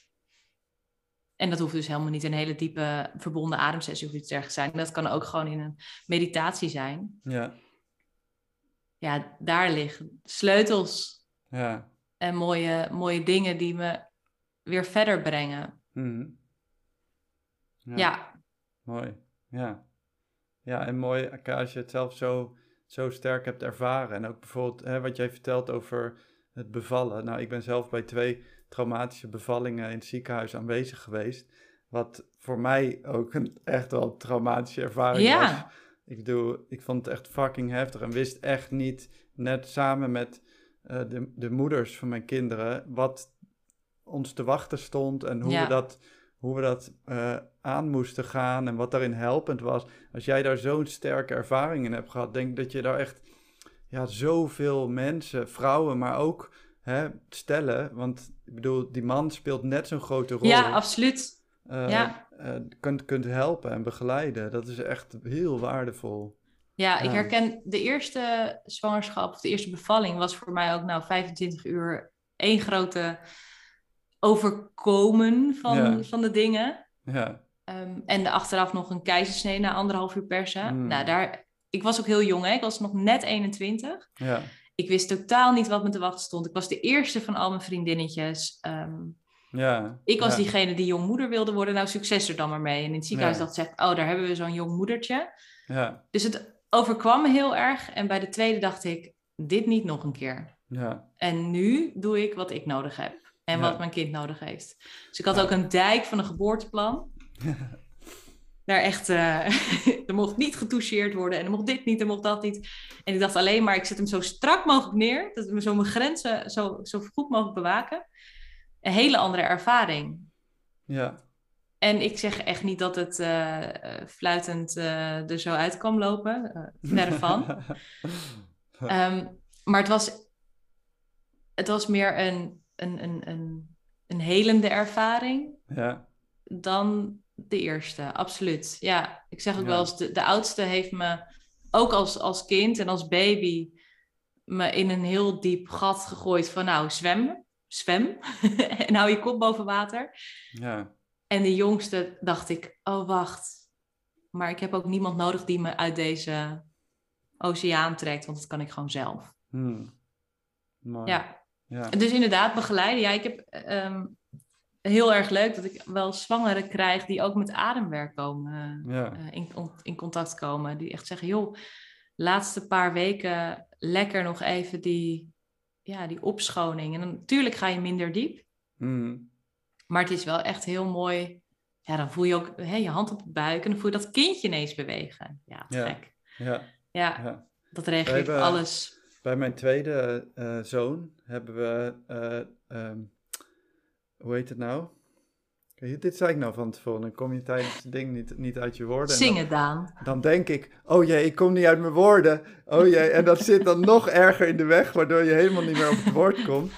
en dat hoeft dus helemaal niet een hele diepe verbonden ademsessie of iets dergelijks te zijn. Dat kan ook gewoon in een meditatie zijn. Ja. Ja, daar liggen sleutels Ja. en mooie, mooie dingen die me weer verder brengen. Mhm. Ja, Mooi. Ja. Ja, en mooi als je het zelf zo, zo sterk hebt ervaren. En ook bijvoorbeeld hè, wat jij vertelt over het bevallen. Nou, ik ben zelf bij twee traumatische bevallingen in het ziekenhuis aanwezig geweest. Wat voor mij ook een echt wel traumatische ervaring Ja. was. Ik bedoel, ik vond het echt fucking heftig en wist echt niet, net samen met eh, de, de moeders van mijn kinderen, wat ons te wachten stond en hoe Ja. we dat, hoe we dat eh, aan moesten gaan en wat daarin helpend was. Als jij daar zo'n sterke ervaring in hebt gehad, denk dat je daar echt ja, zoveel mensen, vrouwen, maar ook hè, stellen, want ik bedoel, die man speelt net zo'n grote rol. ja absoluut. eh, ja. eh, kunt, kunt helpen en begeleiden. Dat is echt heel waardevol. Ja, ik herken de eerste zwangerschap of de eerste bevalling was voor mij ook nou 25 uur één grote overkomen van, Ja. van de dingen. Ja, Ehm, en de achteraf nog een keizersnee na anderhalf uur persen. Mm. Nou, daar, ik was ook heel jong, hè? ik was nog net 21. ja, Ik wist totaal niet wat me te wachten stond. Ik was de eerste van al mijn vriendinnetjes. Ehm, ja. ik was ja. diegene die jong moeder wilde worden. Nou, succes er dan maar mee. En in het ziekenhuis Ja. dacht ze, oh, daar hebben we zo'n jong moedertje. Ja, Dus het overkwam me heel erg. En bij de tweede dacht ik, dit niet nog een keer. ja, En nu doe ik wat ik nodig heb. En wat mijn kind nodig heeft. Dus ik had ook een dijk van een geboorteplan. Daar echt, eh, er mocht niet getoucheerd worden en er mocht dit niet, er mocht dat niet. En ik dacht alleen maar, ik zet hem zo strak mogelijk neer, dat we zo mijn grenzen zo, zo goed mogelijk bewaken. Een hele andere ervaring. ja, En ik zeg echt niet dat het eh, eh, fluitend er zo uit kwam lopen, verre van. Ehm, maar het was, het was meer een, een, een, een, een helende ervaring ja, dan de eerste, absoluut. Ja, ik zeg ook Ja. wel eens, de, de oudste heeft me ook als, als kind en als baby me in een heel diep gat gegooid van nou, zwem, zwem en hou je kop boven water. ja, En de jongste dacht ik, oh wacht, maar ik heb ook niemand nodig die me uit deze oceaan trekt, want dat kan ik gewoon zelf. Hmm. Mooi. Ja, ja, dus inderdaad begeleiden. Ja, ik heb ehm, heel erg leuk dat ik wel zwangeren krijg die ook met ademwerk komen, ja, eh, in, on- in contact komen. Die echt zeggen, joh, laatste paar weken lekker nog even die, ja, die opschoning. En dan, natuurlijk ga je minder diep, Hmm. maar het is wel echt heel mooi. Ja, dan voel je ook hè, je hand op de buik en dan voel je dat kindje ineens bewegen. Ja, gek. ja, Ja, dat regel We ik hebben- alles. Bij mijn tweede eh, zoon hebben we, eh, ehm, hoe heet het nou? Kijk, Dit zei ik nou van tevoren, dan kom je tijdens het ding niet, niet uit je woorden. en dan- Zingen, Daan. Dan denk ik, oh jee, ik kom niet uit mijn woorden. Oh jee, en dat zit dan nog erger in de weg, waardoor je helemaal niet meer op het woord komt.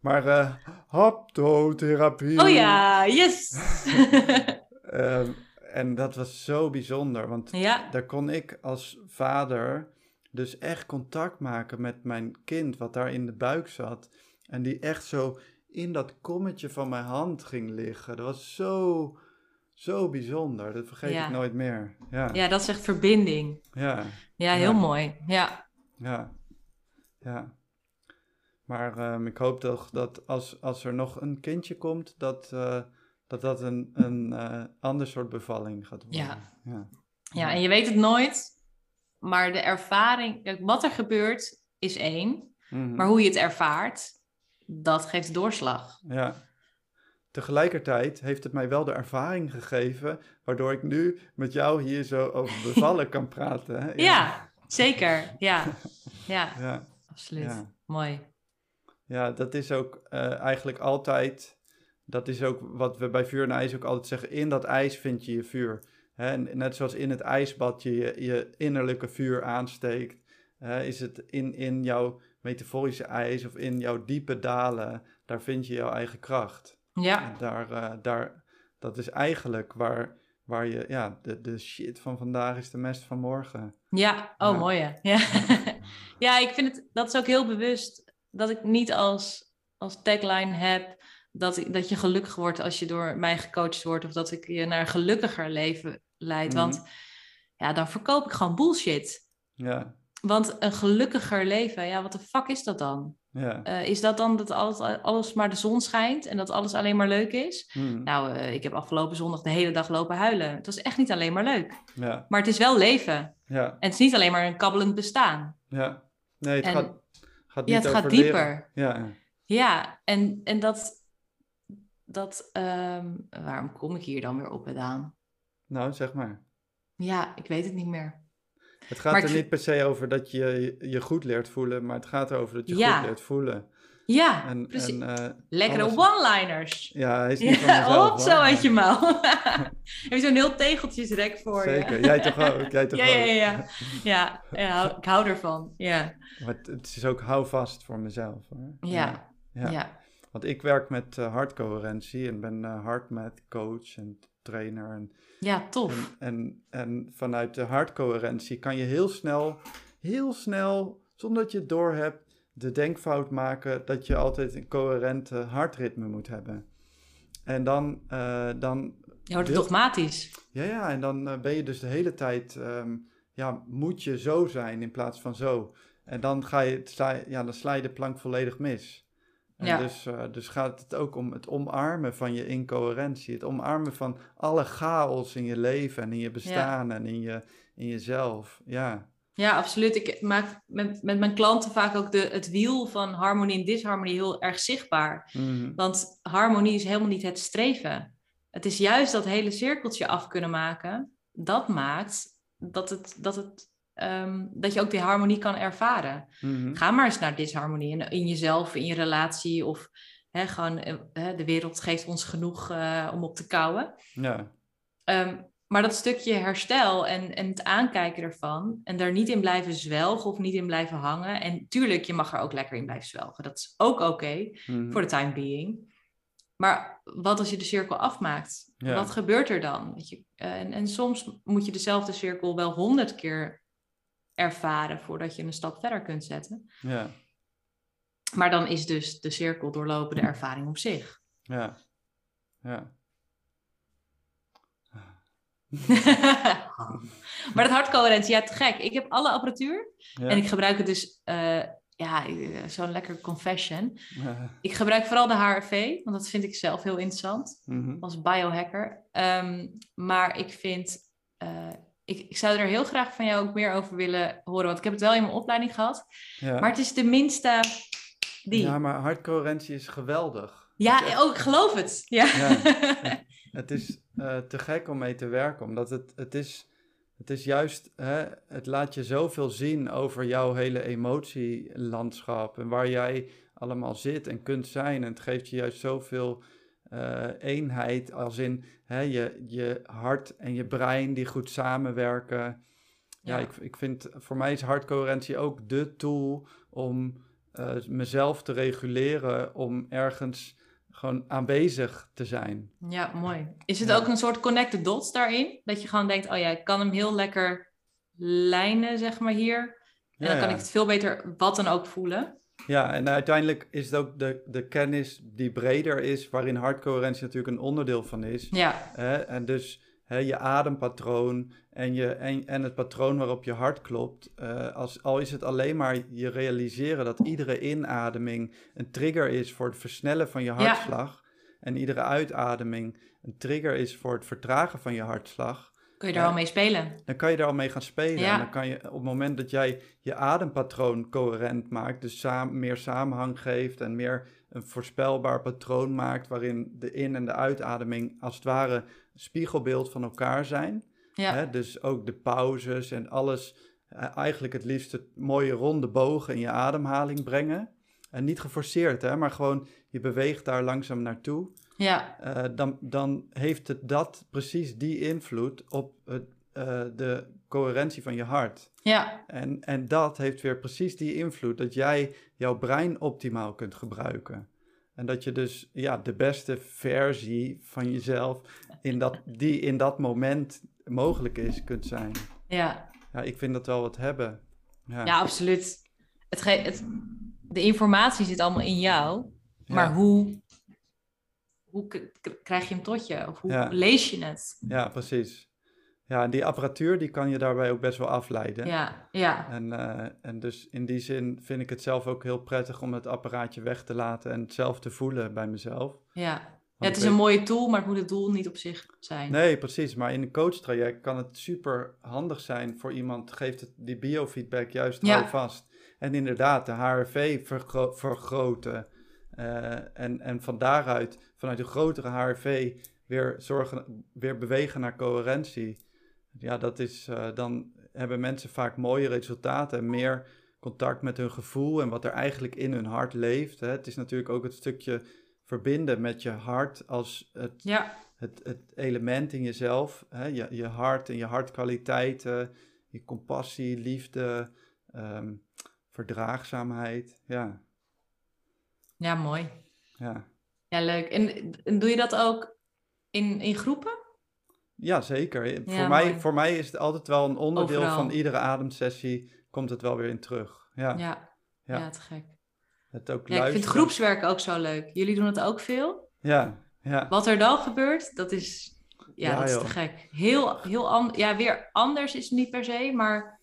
Maar eh haptotherapie. Oh ja, yes! Ehm, en dat was zo bijzonder, want ja, daar kon ik als vader dus echt contact maken met mijn kind, wat daar in de buik zat. En die echt zo in dat kommetje van mijn hand ging liggen. Dat was zo, zo bijzonder. Dat vergeet Ja. ik nooit meer. Ja, ja, dat is echt verbinding. ja. Ja, heel Ja. mooi. Ja, Ja, ja. Maar ehm, ik hoop toch dat als, als er nog een kindje komt, dat eh, dat, dat een, een eh, ander soort bevalling gaat worden. Ja. ja. ja, en je weet het nooit, maar de ervaring, kijk, wat er gebeurt is één, Mhm. maar hoe je het ervaart, dat geeft doorslag. ja. Tegelijkertijd heeft het mij wel de ervaring gegeven, waardoor ik nu met jou hier zo over bevallen kan praten. Hè? Ja, Zeker, ja. Ja, Ja, absoluut. ja. Mooi. ja dat is ook eh, eigenlijk altijd... Dat is ook wat we bij vuur en ijs ook altijd zeggen. In dat ijs vind je je vuur. Hè? Net zoals in het ijsbad je je, je innerlijke vuur aansteekt... hè, is het in, in jouw metaforische ijs of in jouw diepe dalen... daar vind je jouw eigen kracht. Ja, En daar, eh, daar, dat is eigenlijk waar, waar je, ja, de, de shit van vandaag is de mest van morgen. ja. oh Ja. mooi hè. Ja. ja, ik vind het, dat is ook heel bewust dat ik niet als, als tagline heb dat, dat je gelukkig wordt als je door mij gecoacht wordt of dat ik je naar een gelukkiger leven leid. Mhm. Want ja, dan verkoop ik gewoon bullshit. Ja, Want een gelukkiger leven, ja, wat de fuck is dat dan? ja. Eh, is dat dan dat alles, alles maar de zon schijnt en dat alles alleen maar leuk is? Hmm, Nou, eh, ik heb afgelopen zondag de hele dag lopen huilen. Het was echt niet alleen maar leuk. ja, Maar het is wel leven. ja, En het is niet alleen maar een kabbelend bestaan. ja. Nee, het En- gaat, gaat niet Ja, het gaat dieper. Ja, Ja, en, en dat... dat ehm, waarom kom ik hier dan weer op, Daan? Nou, zeg maar. Ja, ik weet het niet meer. Het gaat Maar er ik niet per se over dat je je- goed leert voelen, maar het gaat erover dat je Ja. goed leert voelen. Ja, En, precies. en, eh, Lekkere one-liners. Ja, hij is niet van mezelf. op zo uit je mouw. Heb je zo'n heel tegeltjesrek voor Zeker, je? jij toch ook? Jij toch Ja, ja, ook? ja, ja. Ja, ja, ik hou ervan. Ja, Maar het, het is ook hou vast voor mezelf. Hoor. ja, Ja. ja. Want ik werk met eh, hartcoherentie en ben eh hardmath coach en trainer. En, Ja, tof. en, en, en vanuit de hartcoherentie kan je heel snel, heel snel, zonder dat je het doorhebt, de denkfout maken dat je altijd een coherente hartritme moet hebben. En dan, eh, dan Je wordt wil- dogmatisch. ja, ja, en dan eh, ben je dus de hele tijd, ehm, ja, moet je zo zijn in plaats van zo. En dan ga je, het sla, ja, dan sla je de plank volledig mis. En Ja. dus, eh, dus gaat het ook om het omarmen van je incoherentie. Het omarmen van alle chaos in je leven en in je bestaan en in, je, in jezelf. Ja, Ja, absoluut. Ik maak met, met mijn klanten vaak ook de, het wiel van harmonie en disharmonie heel erg zichtbaar. Mhm. Want harmonie is helemaal niet het streven. Het is juist dat hele cirkeltje af kunnen maken. Dat maakt dat, het, dat, het, ehm, dat je ook die harmonie kan ervaren. Mhm. Ga maar eens naar disharmonie in, in jezelf, in je relatie. Of hè, gewoon, eh, hè, de wereld geeft ons genoeg eh, om op te kouwen. ja, Ehm, maar dat stukje herstel en, en het aankijken ervan. En daar niet in blijven zwelgen of niet in blijven hangen. En tuurlijk, je mag er ook lekker in blijven zwelgen. Dat is ook oké Mhm. voor de time being. Maar wat als je de cirkel afmaakt? Ja. Wat gebeurt er dan? Je? Eh, En, en soms moet je dezelfde cirkel wel honderd keer ervaren voordat je een stap verder kunt zetten. ja, Maar dan is dus de cirkel doorlopen de ervaring op zich. ja, ja. maar dat hartcoherentie, ja, te gek. Ik heb alle apparatuur ja. en ik gebruik het dus, eh, ja, eh, zo'n lekker confession. Ja. Ik gebruik vooral de HRV, want dat vind ik zelf heel interessant. Mhm. als biohacker. Ehm, maar ik vind, eh, ik, ik zou er heel graag van jou ook meer over willen horen. Want ik heb het wel in mijn opleiding gehad. Ja. Maar het is de minste die. ja, Ja, maar hartcoherentie is geweldig. oh, ik geloof het. Ja. Ja. Het is eh, te gek om mee te werken, omdat het, het is, het is juist, hè, het laat je zoveel zien over jouw hele emotielandschap en waar jij allemaal zit en kunt zijn. En het geeft je juist zoveel eh, eenheid, als in hè, je, je hart en je brein die goed samenwerken. Ja, Ja. Ik, ik vind, voor mij is hartcoherentie ook de tool om eh, mezelf te reguleren, om ergens gewoon aanwezig te zijn. ja, mooi. Is het Ja. ook een soort connected dots daarin? Dat je gewoon denkt, oh ja, ik kan hem heel lekker lijnen, zeg maar hier. En Ja, dan kan ik het veel beter wat dan ook voelen. Ja, en uiteindelijk is het ook de, de kennis die breder is, waarin hartcoherentie natuurlijk een onderdeel van is. Ja, Hè? En dus hè, je adempatroon en, je, en, en het patroon waarop je hart klopt. eh, als, al is het alleen maar je realiseren dat iedere inademing een trigger is voor het versnellen van je hartslag. En iedere uitademing een trigger is voor het vertragen van je hartslag. Kun je daar al mee spelen. Dan kan je daar al mee gaan spelen. Ja. En dan kan je op het moment dat jij je adempatroon coherent maakt, dus meer samenhang geeft en meer een voorspelbaar patroon maakt, waarin de in- en de uitademing als het ware spiegelbeeld van elkaar zijn. Ja, Hè? Dus ook de pauzes en alles eh, eigenlijk het liefst het mooie ronde bogen in je ademhaling brengen. En niet geforceerd, hè, maar gewoon je beweegt daar langzaam naartoe. Ja, Eh, dan, dan heeft het dat precies die invloed op het, eh, de coherentie van je hart. ja, En, en dat heeft weer precies die invloed dat jij jouw brein optimaal kunt gebruiken. En dat je dus ja, de beste versie van jezelf in dat, die in dat moment mogelijk is, kunt zijn. ja. Ja, ik vind dat wel wat hebben. Ja, Ja, absoluut. Het ge- het, de informatie zit allemaal in jou, Ja. maar hoe, hoe krijg je hem tot je? Of hoe Ja. lees je het? ja, precies. Ja, en die apparatuur die kan je daarbij ook best wel afleiden. Ja, ja, En, eh, en dus in die zin vind ik het zelf ook heel prettig om het apparaatje weg te laten en het zelf te voelen bij mezelf. ja. ja het is een mooie tool, maar het moet het doel niet op zich zijn. Nee, precies. Maar in een coachtraject kan het super handig zijn voor iemand, geeft het die biofeedback juist Ja. vast. En inderdaad, de HRV vergro- vergroten. Eh, en, en van daaruit, vanuit een grotere HRV, weer, zorgen, weer bewegen naar coherentie. Ja, dat is, eh, dan hebben mensen vaak mooie resultaten en meer contact met hun gevoel en wat er eigenlijk in hun hart leeft. Hè. Het is natuurlijk ook het stukje verbinden met je hart als het Ja, het, het element in jezelf, hè, je, je hart en je hartkwaliteiten, je compassie, liefde, ehm, verdraagzaamheid. Ja, ja, mooi. ja. Ja, leuk. En, en doe je dat ook in, in groepen? ja zeker. Ja, voor, mij, voor mij is het altijd wel een onderdeel Overal. van iedere ademsessie, komt het wel weer in terug. Ja, Ja, Ja. ja. te gek. het ook Ja, ik vind groepswerk ook zo leuk. Jullie doen het ook veel? Ja, ja, Wat er dan gebeurt, dat is, ja, Ja, dat is joh. te gek. Heel, heel an- ja, weer anders is het niet per se, maar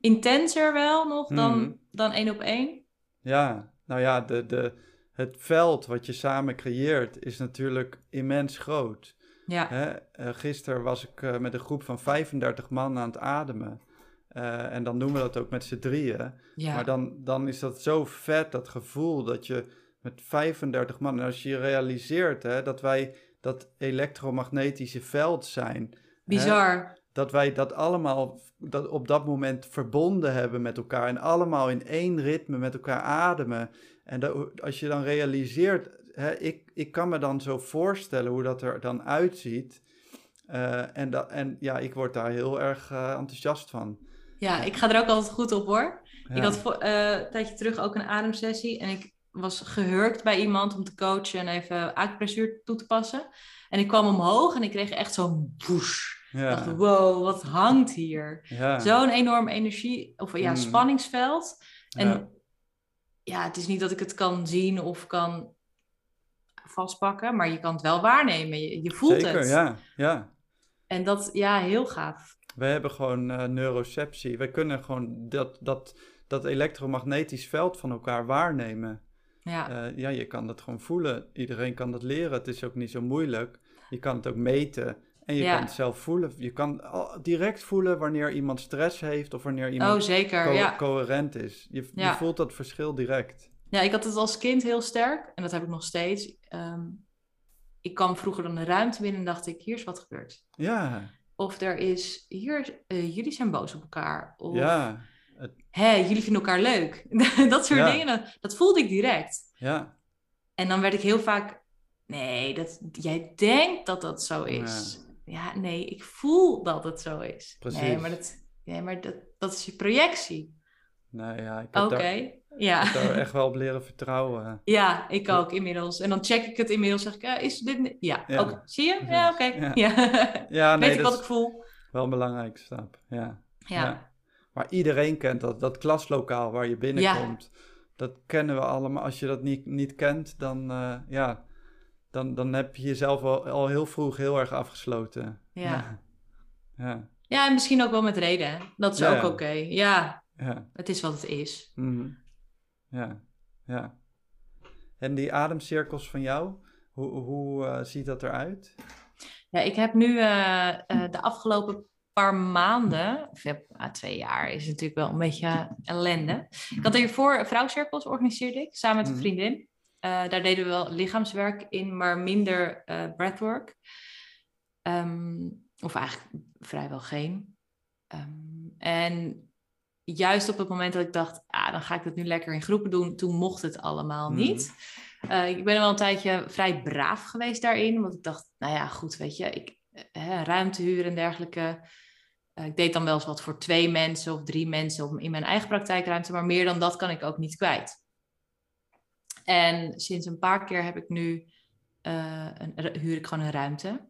intenser wel nog dan, Mhm. dan één op één. ja. Nou ja, de, de, het veld wat je samen creëert is natuurlijk immens groot. Ja, Hè, eh, gisteren was ik eh, met een groep van 35 man aan het ademen. Eh, en dan doen we dat ook met z'n drieën. ja. Maar dan, dan is dat zo vet, dat gevoel dat je met 35 man... En als je realiseert hè, dat wij dat elektromagnetische veld zijn... hè, bizar. dat wij dat allemaal dat op dat moment verbonden hebben met elkaar... en allemaal in één ritme met elkaar ademen. En dat, als je dan realiseert... Hè, ik, ik kan me dan zo voorstellen hoe dat er dan uitziet... Eh, en, dat, en ja, ik word daar heel erg eh, enthousiast van. Ja, ik ga er ook altijd goed op hoor. Ja. Ik had voor, eh, een tijdje terug ook een ademsessie en ik was gehurkt bij iemand om te coachen en even acupressuur toe te passen. En ik kwam omhoog en ik kreeg echt zo'n whoosh. Ik dacht, ja. wow, wat hangt hier? Ja. Zo'n enorm energie, of ja, Mm. spanningsveld. En Ja. het is niet dat ik het kan zien of kan vastpakken, maar je kan het wel waarnemen. Je, je voelt Zeker, het. ja. ja. En dat, ja, heel gaaf. We hebben gewoon eh, neuroceptie. We kunnen gewoon dat, dat, dat elektromagnetisch veld van elkaar waarnemen. Ja, Eh, ja, je kan dat gewoon voelen. Iedereen kan dat leren. Het is ook niet zo moeilijk. Je kan het ook meten. En je Ja. kan het zelf voelen. Je kan al- direct voelen wanneer iemand stress heeft of wanneer iemand oh zeker, co- ja. coherent is. Je, voelt dat verschil direct. Ja, ik had het als kind heel sterk en dat heb ik nog steeds. Ehm, ik kwam vroeger dan de ruimte binnen en dacht ik, hier is wat gebeurd. Ja, Of er is, hier, eh, jullie zijn boos op elkaar. Of, ja, hè, jullie vinden elkaar leuk. dat soort dingen, dat, dat voelde ik direct. ja. En dan werd ik heel vaak, nee, dat, jij denkt dat dat zo is. Ja. nee, ik voel dat het zo is. Nee, Precies. maar, dat, nee, maar dat, dat is je projectie. Nou ja, ik heb Oké, daar, ja. ik heb daar echt wel op leren vertrouwen. Ja, ik ook inmiddels. En dan check ik het inmiddels. Zeg ik, ja, is dit... Ja, Ja. Zie je? Ja, oké. Ja. Ja. Ja, nee, Weet ik wat ik voel? wel een belangrijke stap. Ja. Ja. Ja. Maar iedereen kent dat, dat klaslokaal waar je binnenkomt. Dat kennen we allemaal. Als je dat niet, niet kent, dan, eh, ja, dan, dan heb je jezelf al, al heel vroeg heel erg afgesloten. Ja. Ja, Ja, en misschien ook wel met reden. Dat is Ja, ook ja. oké. Ja, ja, het is wat het is. mhm. ja, ja. En die ademcirkels van jou, hoe, hoe eh, ziet dat eruit? Ja, ik heb nu eh, eh, de afgelopen paar maanden, of ja, ah, twee jaar, is natuurlijk wel een beetje ellende. Ik had hiervoor vrouwcirkels organiseerde ik, samen met een Mhm. vriendin. Eh, daar deden we wel lichaamswerk in, maar minder eh breathwork. Ehm, of eigenlijk vrijwel geen. Ehm, en juist op het moment dat ik dacht, ah, dan ga ik het nu lekker in groepen doen, toen mocht het allemaal niet. Uh, ik ben wel een tijdje vrij braaf geweest daarin, want ik dacht, nou ja, goed, weet je, ik, uh, ruimte huren en dergelijke. Uh, ik deed dan wel eens wat voor twee mensen of drie mensen in mijn eigen praktijkruimte, maar meer dan dat kan ik ook niet kwijt. En sinds een paar keer heb ik nu, een, huur ik gewoon een ruimte.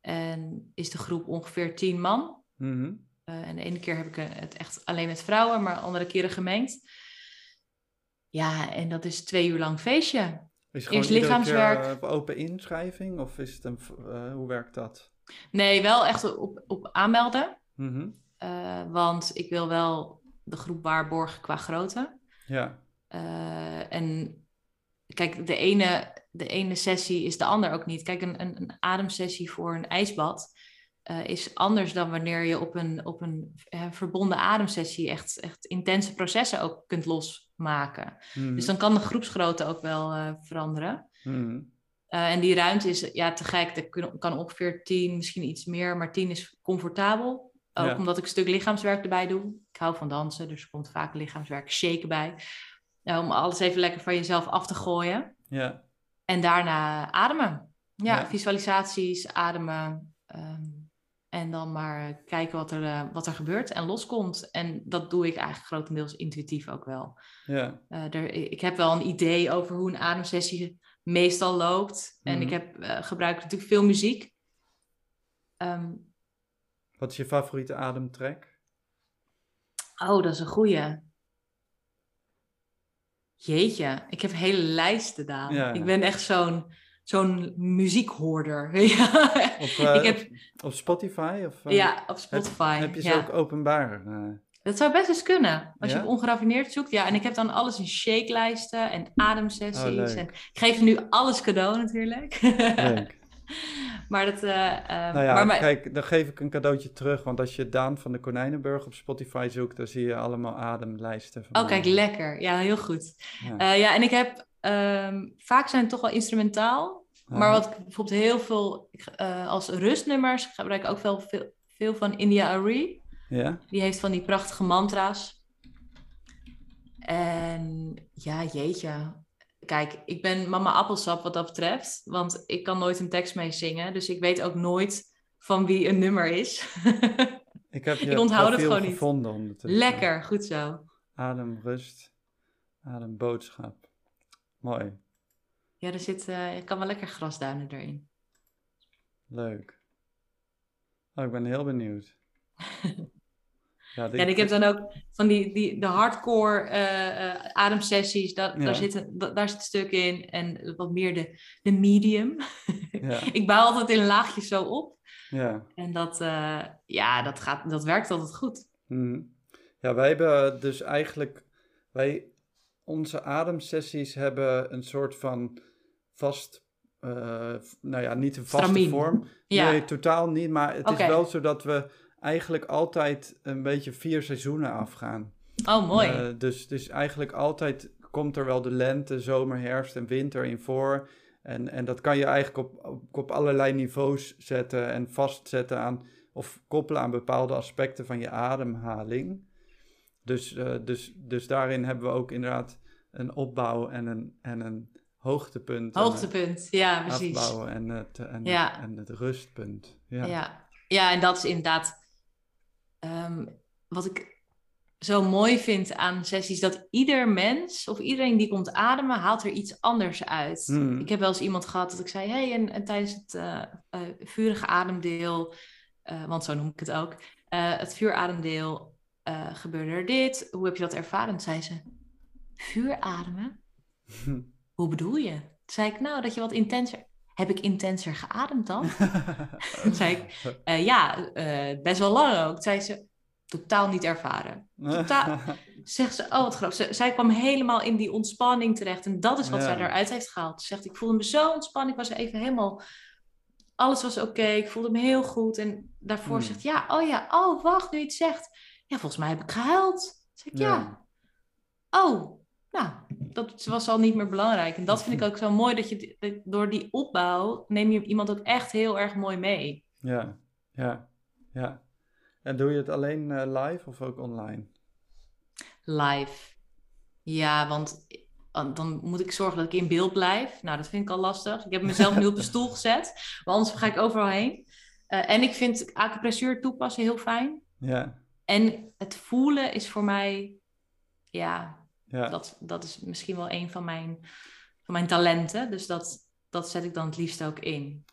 En is de groep ongeveer tien man. Mm en de ene keer heb ik het echt alleen met vrouwen, maar andere keren gemengd. Ja, en dat is twee uur lang feestje. Is het Eerst lichaamswerk. open inschrijving of is het een, uh, hoe werkt dat? Nee, wel echt op, op aanmelden. Mm uh, want ik wil wel de groep waarborgen qua grootte. Ja. Uh, en kijk, de ene, de ene sessie is de ander ook niet. Kijk, een, een, een ademsessie voor een ijsbad uh, is anders dan wanneer je op een, op een uh, verbonden ademsessie echt, echt intense processen ook kunt losmaken. Mm. Dus dan kan de groepsgrootte ook wel uh, veranderen. Mm. en die ruimte is ja, te gek. Er kan ongeveer tien, misschien iets meer, maar tien is comfortabel. Ook ja. omdat ik een stuk lichaamswerk erbij doe. Ik hou van dansen, dus er komt vaak lichaamswerk shaken bij. Om alles even lekker van jezelf af te gooien. Ja. En daarna ademen. Ja, ja. visualisaties, ademen. Um, en dan maar kijken wat er, uh, wat er gebeurt en loskomt. En dat doe ik eigenlijk grotendeels intuïtief ook wel. Ja. Uh, er, ik heb wel een idee over hoe een ademsessie meestal loopt. En ik mhm. heb, uh, gebruik natuurlijk veel muziek. Um, wat is je favoriete ademtrack? Oh, dat is een goeie. Jeetje, ik heb hele lijsten gedaan. Ja, Ik ben echt zo'n zo'n muziekhoorder. op, uh, ik heb... op, Spotify? Of, uh, ja, op Spotify. Heb, heb je ze ook openbaar? Uh... Dat zou best eens kunnen. Als ja? je op ongeraffineerd zoekt. Ja, en ik heb dan alles in shake-lijsten en ademsessies. Oh, en ik geef nu alles cadeau natuurlijk. Leuk. maar dat... nou ja, maar, kijk, dan geef ik een cadeautje terug. Want als je Daan van de Konijnenburg op Spotify zoekt... dan zie je allemaal ademlijsten. Van oh, kijk, lekker. Ja, heel goed. Ja, ja en ik heb... Um, vaak zijn het toch wel instrumentaal. Maar wat ik bijvoorbeeld heel veel uh, als rustnummers gebruik ik ook veel, veel, veel van India Arie. Ja. Die heeft van die prachtige mantra's. En ja, jeetje. Kijk, ik ben mama appelsap wat dat betreft. Want ik kan nooit een tekst mee zingen. Dus ik weet ook nooit van wie een nummer is. ik heb je ik onthoud het gewoon gevonden niet. Lekker, goed zo. Adem, rust, adem, boodschap. Mooi. Ja, er zit, uh, je kan wel lekker grasduinen erin. Leuk. Oh, ik ben heel benieuwd. ja, ja, en ik heb dan ook van die, die de hardcore uh, uh, ademsessies, dat, daar, zit een, daar zit een stuk in. En wat meer de, de medium. ja. ik bouw altijd in laagjes zo op. Ja. En dat, ja, dat, gaat, dat werkt altijd goed. Mm. Ja, wij hebben dus eigenlijk, wij, onze ademsessies hebben een soort van vast, uh, nou ja, niet een vaste vorm. Nee, totaal niet. Maar het is wel zo dat we eigenlijk altijd een beetje vier seizoenen afgaan. Oh, mooi. Uh, dus, dus eigenlijk altijd komt er wel de lente, zomer, herfst en winter in voor. En, en dat kan je eigenlijk op, op, op allerlei niveaus zetten en vastzetten aan of koppelen aan bepaalde aspecten van je ademhaling. Dus, uh, dus, dus daarin hebben we ook inderdaad een opbouw en een, en een hoogtepunt. Hoogtepunt, ja, precies. Afbouwen en het, en, ja. en het rustpunt. Ja. ja. Ja. en dat is inderdaad um, wat ik zo mooi vind aan sessies, dat ieder mens of iedereen die komt ademen, haalt er iets anders uit. Hmm. Ik heb wel eens iemand gehad dat ik zei, hey, en, en tijdens het uh, uh, vurige ademdeel, uh, want zo noem ik het ook, het vuurademdeel gebeurde er dit. Hoe heb je dat ervaren? En zei ze, vuurademen? hoe bedoel je? Toen zei ik, nou, dat je wat intenser... Heb ik intenser geademd dan? Toen zei ik, uh, ja, uh, best wel lang ook. Toen zei ze, totaal niet ervaren. Totaal. Zegt ze, oh wat grappig. zij kwam helemaal in die ontspanning terecht. En dat is wat ja. zij eruit heeft gehaald. Ze zegt, ik voelde me zo ontspannen. Ik was even helemaal... Alles was oké. Ik voelde me heel goed. En daarvoor hmm. zegt, ja, oh ja, oh wacht, nu je het zegt. Ja, volgens mij heb ik gehuild. Zeg ik, ja. ja. Oh, nou, dat was al niet meer belangrijk. En dat vind ik ook zo mooi, dat je door die opbouw neem je iemand ook echt heel erg mooi mee. Ja, ja, ja. En doe je het alleen uh, live of ook online? live. Ja, want eh, dan moet ik zorgen dat ik in beeld blijf. Nou, dat vind ik al lastig. Ik heb mezelf nu op een stoel gezet, maar anders ga ik overal heen. Uh, en ik vind acupressuur toepassen heel fijn. Ja. En het voelen is voor mij, ja, Ja. dat, dat is misschien wel een van mijn, van mijn talenten. Dus dat, dat zet ik dan het liefst ook in.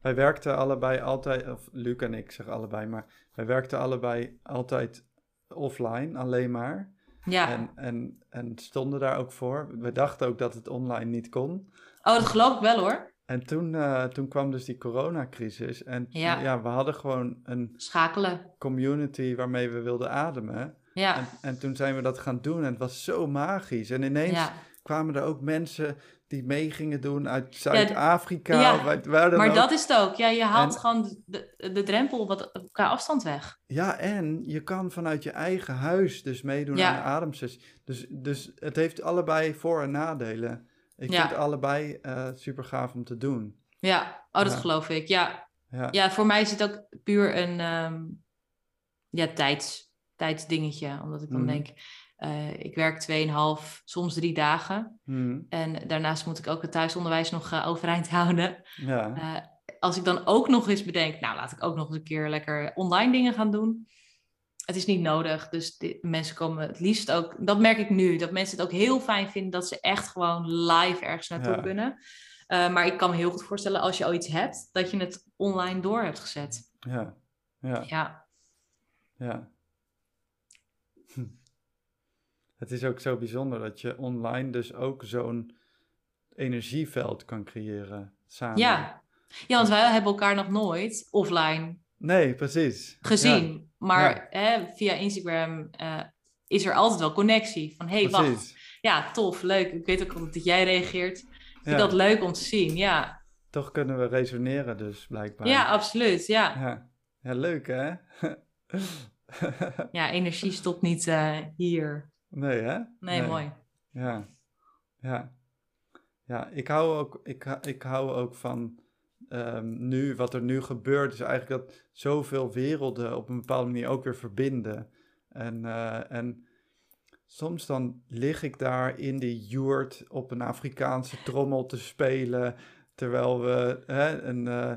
Wij werkten allebei altijd, of Luc en ik zeg allebei, maar wij werkten allebei altijd offline, alleen maar. Ja. En, en, en stonden daar ook voor. We dachten ook dat het online niet kon. Oh, dat geloof ik wel hoor. En toen, eh, toen kwam dus die coronacrisis. En Ja. ja. we hadden gewoon een Schakelen. community waarmee we wilden ademen. Ja. En, en toen zijn we dat gaan doen en het was zo magisch. En ineens ja. kwamen er ook mensen die mee gingen doen uit Zuid-Afrika. ja, waar- waar dan Maar ook. dat is het ook. Ja, je haalt En- gewoon de, de drempel wat qua afstand weg. Ja, en je kan vanuit je eigen huis dus meedoen aan de ademsessie. Dus, dus het heeft allebei voor- en nadelen. Ik vind allebei eh super gaaf om te doen. Ja, oh, dat geloof ik. Ja. Ja, voor mij is het ook puur een ehm, ja, tijds, tijdsdingetje. Omdat ik dan Mhm. denk, eh, ik werk 2,5, soms drie dagen. Hm, En daarnaast moet ik ook het thuisonderwijs nog eh, overeind houden. ja. Eh, als ik dan ook nog eens bedenk, nou laat ik ook nog eens een keer lekker online dingen gaan doen. Het is niet nodig, dus de, mensen komen het liefst ook, dat merk ik nu, dat mensen het ook heel fijn vinden dat ze echt gewoon live ergens naartoe Ja. kunnen. Maar ik kan me heel goed voorstellen als je al iets hebt, dat je het online door hebt gezet. ja, ja, Ja, ja. Hm. Het is ook zo bijzonder dat je online dus ook zo'n energieveld kan creëren samen. ja. ja want wij hebben elkaar nog nooit offline Nee, precies. gezien. Maar hè, via Instagram eh, is er altijd wel connectie. Van, hey, wacht. Ja, tof, leuk. Ik weet ook dat jij reageert. Ik vind Ja, dat leuk om te zien, ja. Toch kunnen we resoneren dus, blijkbaar. Ja, absoluut, ja. Ja, ja leuk hè? Ja, energie stopt niet eh, hier. Nee hè? Nee, mooi. Ja, ja. Ja, ik hou ook, ik, ik hou ook van ehm, nu, wat er nu gebeurt, is eigenlijk dat zoveel werelden op een bepaalde manier ook weer verbinden. En, eh, en soms dan lig ik daar in die joert op een Afrikaanse trommel te spelen, terwijl we hè, een, eh,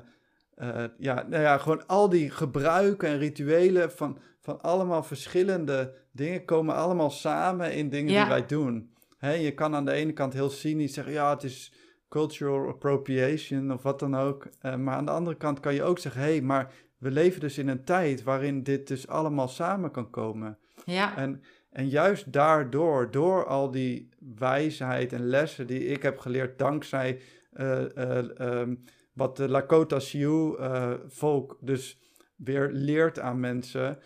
eh, ja, nou ja, gewoon al die gebruiken en rituelen van, van allemaal verschillende dingen komen allemaal samen in dingen Ja. die wij doen. Hè, je kan aan de ene kant heel cynisch zeggen, ja, het is cultural appropriation of wat dan ook. Eh, maar aan de andere kant kan je ook zeggen, hé, hey, maar we leven dus in een tijd waarin dit dus allemaal samen kan komen. Ja, En, en juist daardoor, door al die wijsheid en lessen die ik heb geleerd dankzij eh, eh, ehm, wat de Lakota Sioux volk dus weer leert aan mensen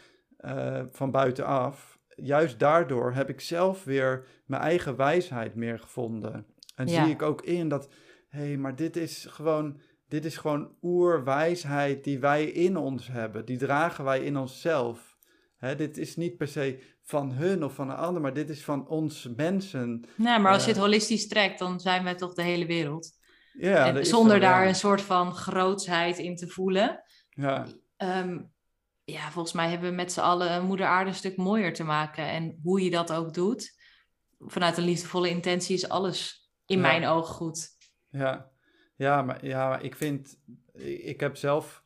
van buitenaf. Juist daardoor heb ik zelf weer mijn eigen wijsheid meer gevonden. En Ja. zie ik ook in dat, hé, hey, maar dit is gewoon, dit is gewoon oerwijsheid die wij in ons hebben. Die dragen wij in onszelf. Hè, dit is niet per se van hun of van een ander, maar dit is van ons mensen. nee, maar als je het eh, holistisch trekt, dan zijn we toch de hele wereld. Ja, en zonder zo, daar een soort van grootsheid in te voelen. Ja, Ehm, ja, volgens mij hebben we met z'n allen moeder aarde een stuk mooier te maken. En hoe je dat ook doet, vanuit een liefdevolle intentie is alles in Ja. mijn ogen goed. ja. Ja, maar, ja, maar ik vind, ik heb zelf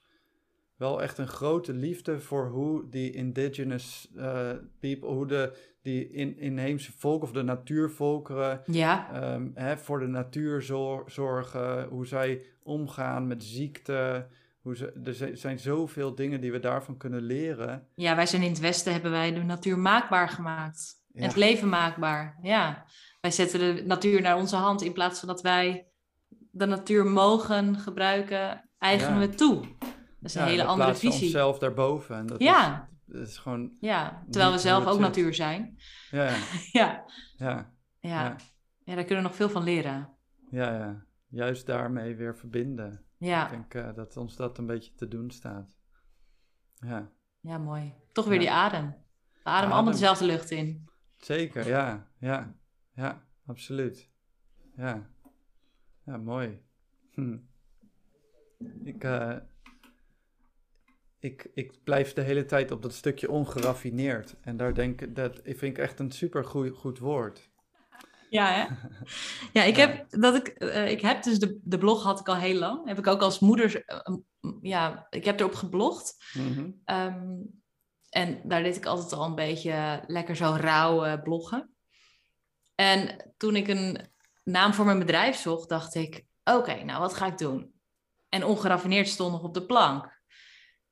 wel echt een grote liefde voor hoe die indigenous eh, people, hoe de, die in, inheemse volken of de natuurvolkeren Ja, ehm, hè, voor de natuur zor- zorgen, hoe zij omgaan met ziekte. Hoe ze, er zi- zijn zoveel dingen die we daarvan kunnen leren. ja, wij zijn in het Westen, hebben wij de natuur maakbaar gemaakt. Ja. Het leven maakbaar, ja. Wij zetten de natuur naar onze hand in plaats van dat wij de natuur mogen gebruiken, eigenen Ja. we toe. Dat is een hele andere visie. onszelf daarboven. En dat Ja. is, dat is gewoon, Ja, terwijl we zelf ook zit. natuur zijn. ja, ja, Ja, ja, ja. ja, ja, daar kunnen we nog veel van leren. ja, ja. Juist daarmee weer verbinden. Ja, Ik denk eh, dat ons dat een beetje te doen staat. Ja, ja mooi. Toch weer Ja. die adem. We ademen Adem. allemaal dezelfde lucht in. zeker, ja, ja, ja, absoluut. Ja, ja mooi. Hm. Ik, eh, ik, ik blijf de hele tijd op dat stukje ongeraffineerd. En daar denk ik, dat ik vind ik echt een super goed, goed woord. Ja, hè? Ja, ik heb, dat ik, eh, ik heb dus de, de blog had ik al heel lang. Heb ik ook als moeder, eh, ja, ik heb erop geblogd. Mhm. Ehm, en daar deed ik altijd al een beetje lekker zo rauw eh, bloggen. En toen ik een naam voor mijn bedrijf zocht, dacht ik, oké, nou wat ga ik doen? En ongeraffineerd stond nog op de plank.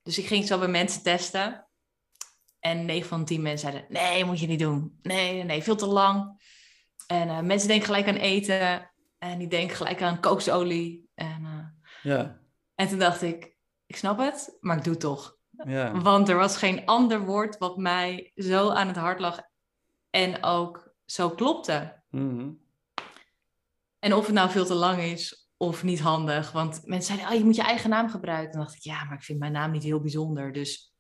Dus ik ging zo bij mensen testen. En 9 van 10 mensen zeiden, nee, moet je niet doen. Nee, nee, nee veel te lang. En eh, mensen denken gelijk aan eten. En die denken gelijk aan kooksolie. En, eh, Ja, en toen dacht ik, ik snap het, maar ik doe het toch. ja, Want er was geen ander woord wat mij zo aan het hart lag. En ook zo klopte. Mhm. En of het nou veel te lang is of niet handig. Want mensen zeiden, oh, je moet je eigen naam gebruiken. Dan dacht ik, ja, maar ik vind mijn naam niet heel bijzonder. Dus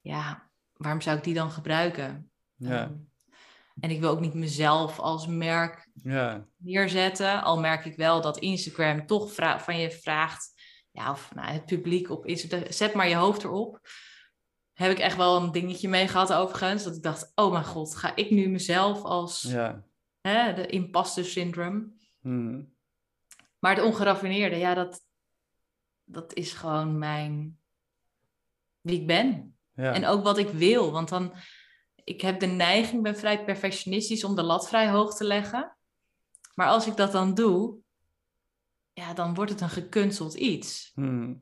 ja, waarom zou ik die dan gebruiken? ja, Ehm, en ik wil ook niet mezelf als merk ja, neerzetten. Al merk ik wel dat Instagram toch van je vraagt, ja, of nou, het publiek op Instagram, zet maar je hoofd erop. Heb ik echt wel een dingetje mee gehad overigens. Dat ik dacht, oh mijn god, ga ik nu mezelf als ja. hè, de imposter syndroom. Mhm. Maar het ongeraffineerde, ja, dat, dat is gewoon mijn, wie ik ben. ja. En ook wat ik wil. Want dan, ik heb de neiging, ben vrij perfectionistisch om de lat vrij hoog te leggen. Maar als ik dat dan doe, ja, dan wordt het een gekunsteld iets. Mhm.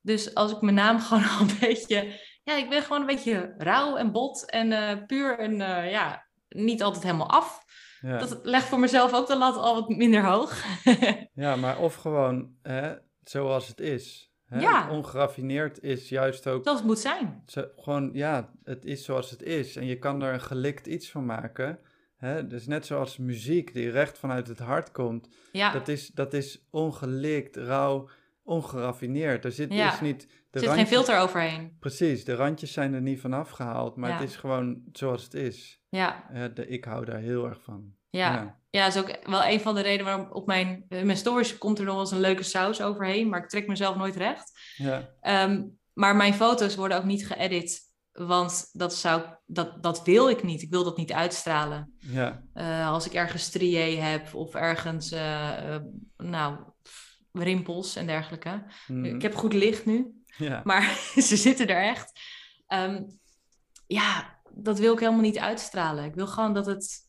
Dus als ik mijn naam gewoon al een beetje, ja, ik ben gewoon een beetje rauw en bot en eh, puur en eh, ja, niet altijd helemaal af. ja. Dat legt voor mezelf ook de lat al wat minder hoog. Ja, maar of gewoon hè, zoals het is. Hè? Ja. Ongeraffineerd is juist ook Zoals het moet zijn. zo- gewoon, ja, het is zoals het is. En je kan er een gelikt iets van maken. Hè? Dus net zoals muziek die recht vanuit het hart komt. Ja, Dat, is, dat is ongelikt, rauw, ongeraffineerd. Er zit Ja. dus niet... De er zit geen filter overheen. Precies, de randjes zijn er niet van afgehaald. Maar Ja. het is gewoon zoals het is. Ja, de, ik hou daar heel erg van. Ja. Ja, dat is ook wel een van de redenen waarom op mijn, in mijn stories komt er nog wel eens een leuke saus overheen, maar ik trek mezelf nooit recht. Ja, Ehm, maar mijn foto's worden ook niet geëdit, want dat, zou, dat, dat wil ik niet. Ik wil dat niet uitstralen. ja, Eh, als ik ergens strié heb of ergens, eh, eh, nou, rimpels en dergelijke. mhm, Ik heb goed licht nu, ja, maar ze zitten er echt. Ehm, ja, dat wil ik helemaal niet uitstralen. Ik wil gewoon dat het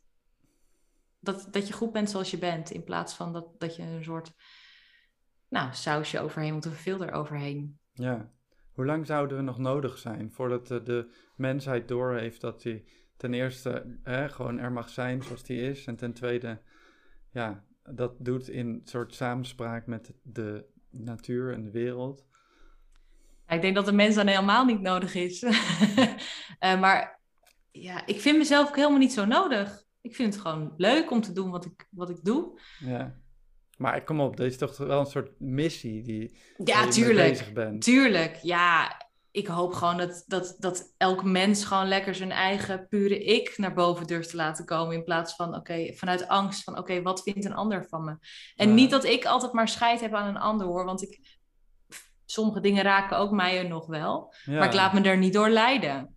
dat, dat je goed bent zoals je bent, in plaats van dat, dat je een soort nou, sausje overheen moet of een filter overheen. ja. Hoe lang zouden we nog nodig zijn voordat de, de mensheid doorheeft dat hij ten eerste hè, gewoon er mag zijn zoals hij is. En ten tweede, ja, dat doet in soort samenspraak met de natuur en de wereld. Ja, ik denk dat de mens dan helemaal niet nodig is. Eh, maar ja, ik vind mezelf ook helemaal niet zo nodig. Ik vind het gewoon leuk om te doen wat ik, wat ik doe. Ja. Maar kom op, dit is toch wel een soort missie die Ja, tuurlijk. bezig bent. Tuurlijk, ja. Ik hoop gewoon dat, dat, dat elk mens gewoon lekker zijn eigen pure ik naar boven durft te laten komen. In plaats van, oké, vanuit angst van, oké, wat vindt een ander van me? En Ja. niet dat ik altijd maar scheid heb aan een ander hoor. Want ik, sommige dingen raken ook mij er nog wel. Ja. Maar ik laat me er niet door leiden.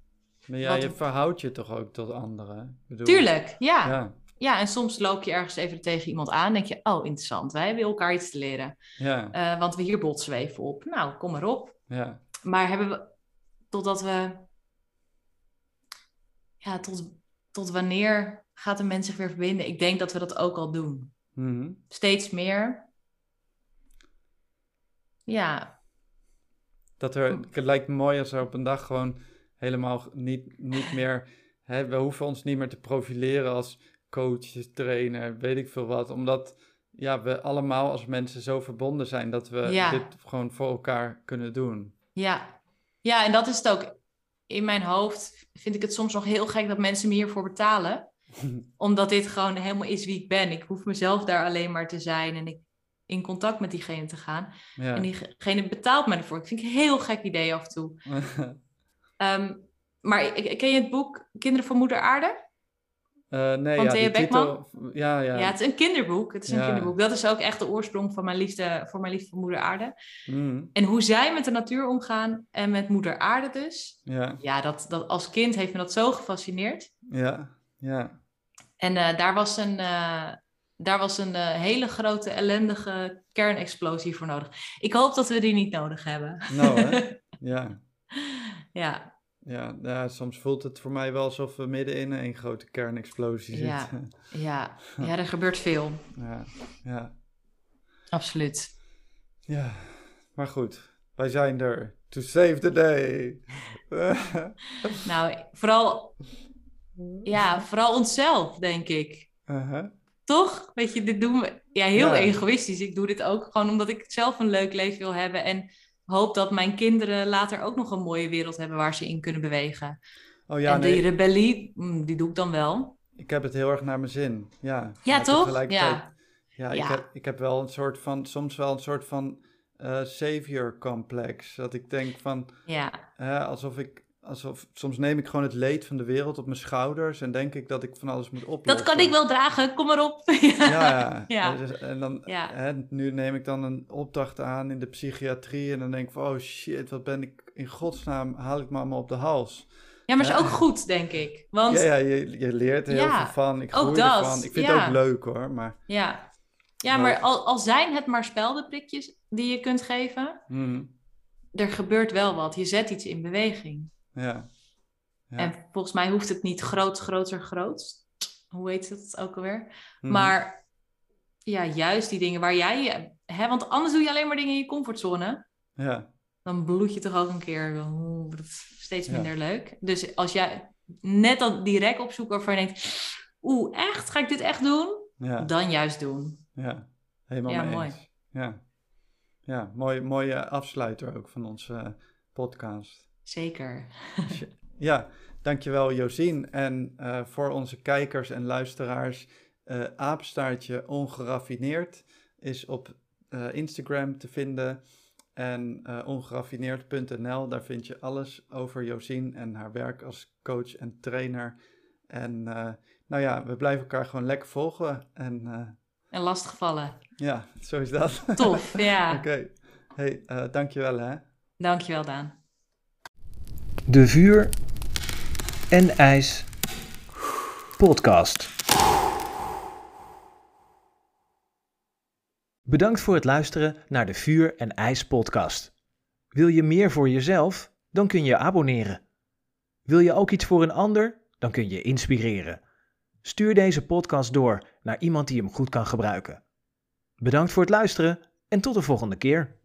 Maar ja, je verhoudt je toch ook tot anderen? Bedoel, Tuurlijk, ja. ja. Ja, en soms loop je ergens even tegen iemand aan. denk je, oh, interessant. Wij hebben elkaar iets te leren. ja, Eh, want we hier botsen we even op. Nou, kom maar op. ja. Maar hebben we, totdat we, ja, tot, tot wanneer gaat een mens zich weer verbinden? Ik denk dat we dat ook al doen. Mhm. Steeds meer. Ja, Dat er, het lijkt me mooi als er op een dag gewoon helemaal niet, niet meer... Hè, we hoeven ons niet meer te profileren als coach, trainer, weet ik veel wat. Omdat ja, we allemaal als mensen zo verbonden zijn dat we Ja. dit gewoon voor elkaar kunnen doen. ja. Ja, en dat is het ook. In mijn hoofd vind ik het soms nog heel gek dat mensen me hiervoor betalen. Omdat dit gewoon helemaal is wie ik ben. Ik hoef mezelf daar alleen maar te zijn en ik in contact met diegene te gaan. Ja. En diegene betaalt me ervoor. Ik vind het een heel gek idee af en toe. Ehm, maar ken je het boek Kinderen van Moeder Aarde? Uh, nee, Van ja, Thea Beckman? titel- ja, ja. Ja, het is een kinderboek. Het is een Ja. kinderboek. Dat is ook echt de oorsprong van mijn liefde voor mijn liefde voor moeder aarde. Mm, En hoe zij met de natuur omgaan en met moeder aarde dus. ja, Ja, dat, dat, als kind heeft me dat zo gefascineerd. ja, ja. En eh, daar was een, eh, daar was een eh, hele grote ellendige kernexplosie voor nodig. Ik hoop dat we die niet nodig hebben. Nou, hè? Ja, ja, ja, ja, soms voelt het voor mij wel alsof we midden in een grote kernexplosie Ja. zitten. ja, ja, er gebeurt veel. Ja, ja, Absoluut. ja. Maar goed, wij zijn er. To save the day. Nou, vooral, ja, vooral onszelf, denk ik. Uh-huh. Toch? Weet je, dit doen we ja, heel Ja. egoïstisch. Ik doe dit ook gewoon omdat ik zelf een leuk leven wil hebben. En hoop dat mijn kinderen later ook nog een mooie wereld hebben waar ze in kunnen bewegen. Oh ja, en nee, die rebellie, mm, die doe ik dan wel. ik heb het heel erg naar mijn zin. Ja, Ja, toch? Ja. Ja, ik, heb, ik heb wel een soort van, soms wel een soort van eh savior complex. Dat ik denk van, Ja, alsof ik, alsof, soms neem ik gewoon het leed van de wereld op mijn schouders en denk ik dat ik van alles moet oplossen. dat kan ik wel dragen. Kom maar op. Ja, ja. Ja. En dus- En dan, Ja. hè, nu neem ik dan een opdracht aan in de psychiatrie en dan denk ik van, oh shit, wat ben ik, in godsnaam haal ik me allemaal op de hals. Ja, maar is Ja. ook goed, denk ik. Want Ja, ja, ja je, je leert er heel Ja, veel van, ik ook groei dat, ervan. Ik vind ja. het ook leuk hoor, maar... ja. Maar- maar al, al zijn het maar speldenprikjes die je kunt geven, hm, er gebeurt wel wat. Je zet iets in beweging. Ja. Ja. En volgens mij hoeft het niet groot, groter, groot. Hoe heet het ook alweer? Hm, Maar ja, juist die dingen waar jij... je- Hè, want anders doe je alleen maar dingen in je comfortzone. Ja, Dan bloed je toch ook een keer. Dat steeds Ja. minder leuk. Dus als jij net dan direct opzoekt waarvan je denkt... Oeh, echt? Ga ik dit echt doen? ja. Dan juist doen. Ja, helemaal Ja, mee mooi. eens. Ja, ja mooi, mooie afsluiter ook van onze eh, podcast. Zeker. Ja, dankjewel Josien. En eh, voor onze kijkers en luisteraars, apenstaartje ongeraffineerd is op eh, Instagram te vinden. En ongeraffineerd.nl, daar vind je alles over Josien en haar werk als coach en trainer. En nou ja, we blijven elkaar gewoon lekker volgen. En En lastigvallen. ja, zo is dat. Tof, ja. Oké. Hey, dankjewel hè. Dankjewel, Daan. De Vuur en IJs podcast. Bedankt voor het luisteren naar de Vuur en IJs podcast. Wil je meer voor jezelf? Dan kun je abonneren. Wil je ook iets voor een ander? Dan kun je inspireren. Stuur deze podcast door naar iemand die hem goed kan gebruiken. Bedankt voor het luisteren en tot de volgende keer.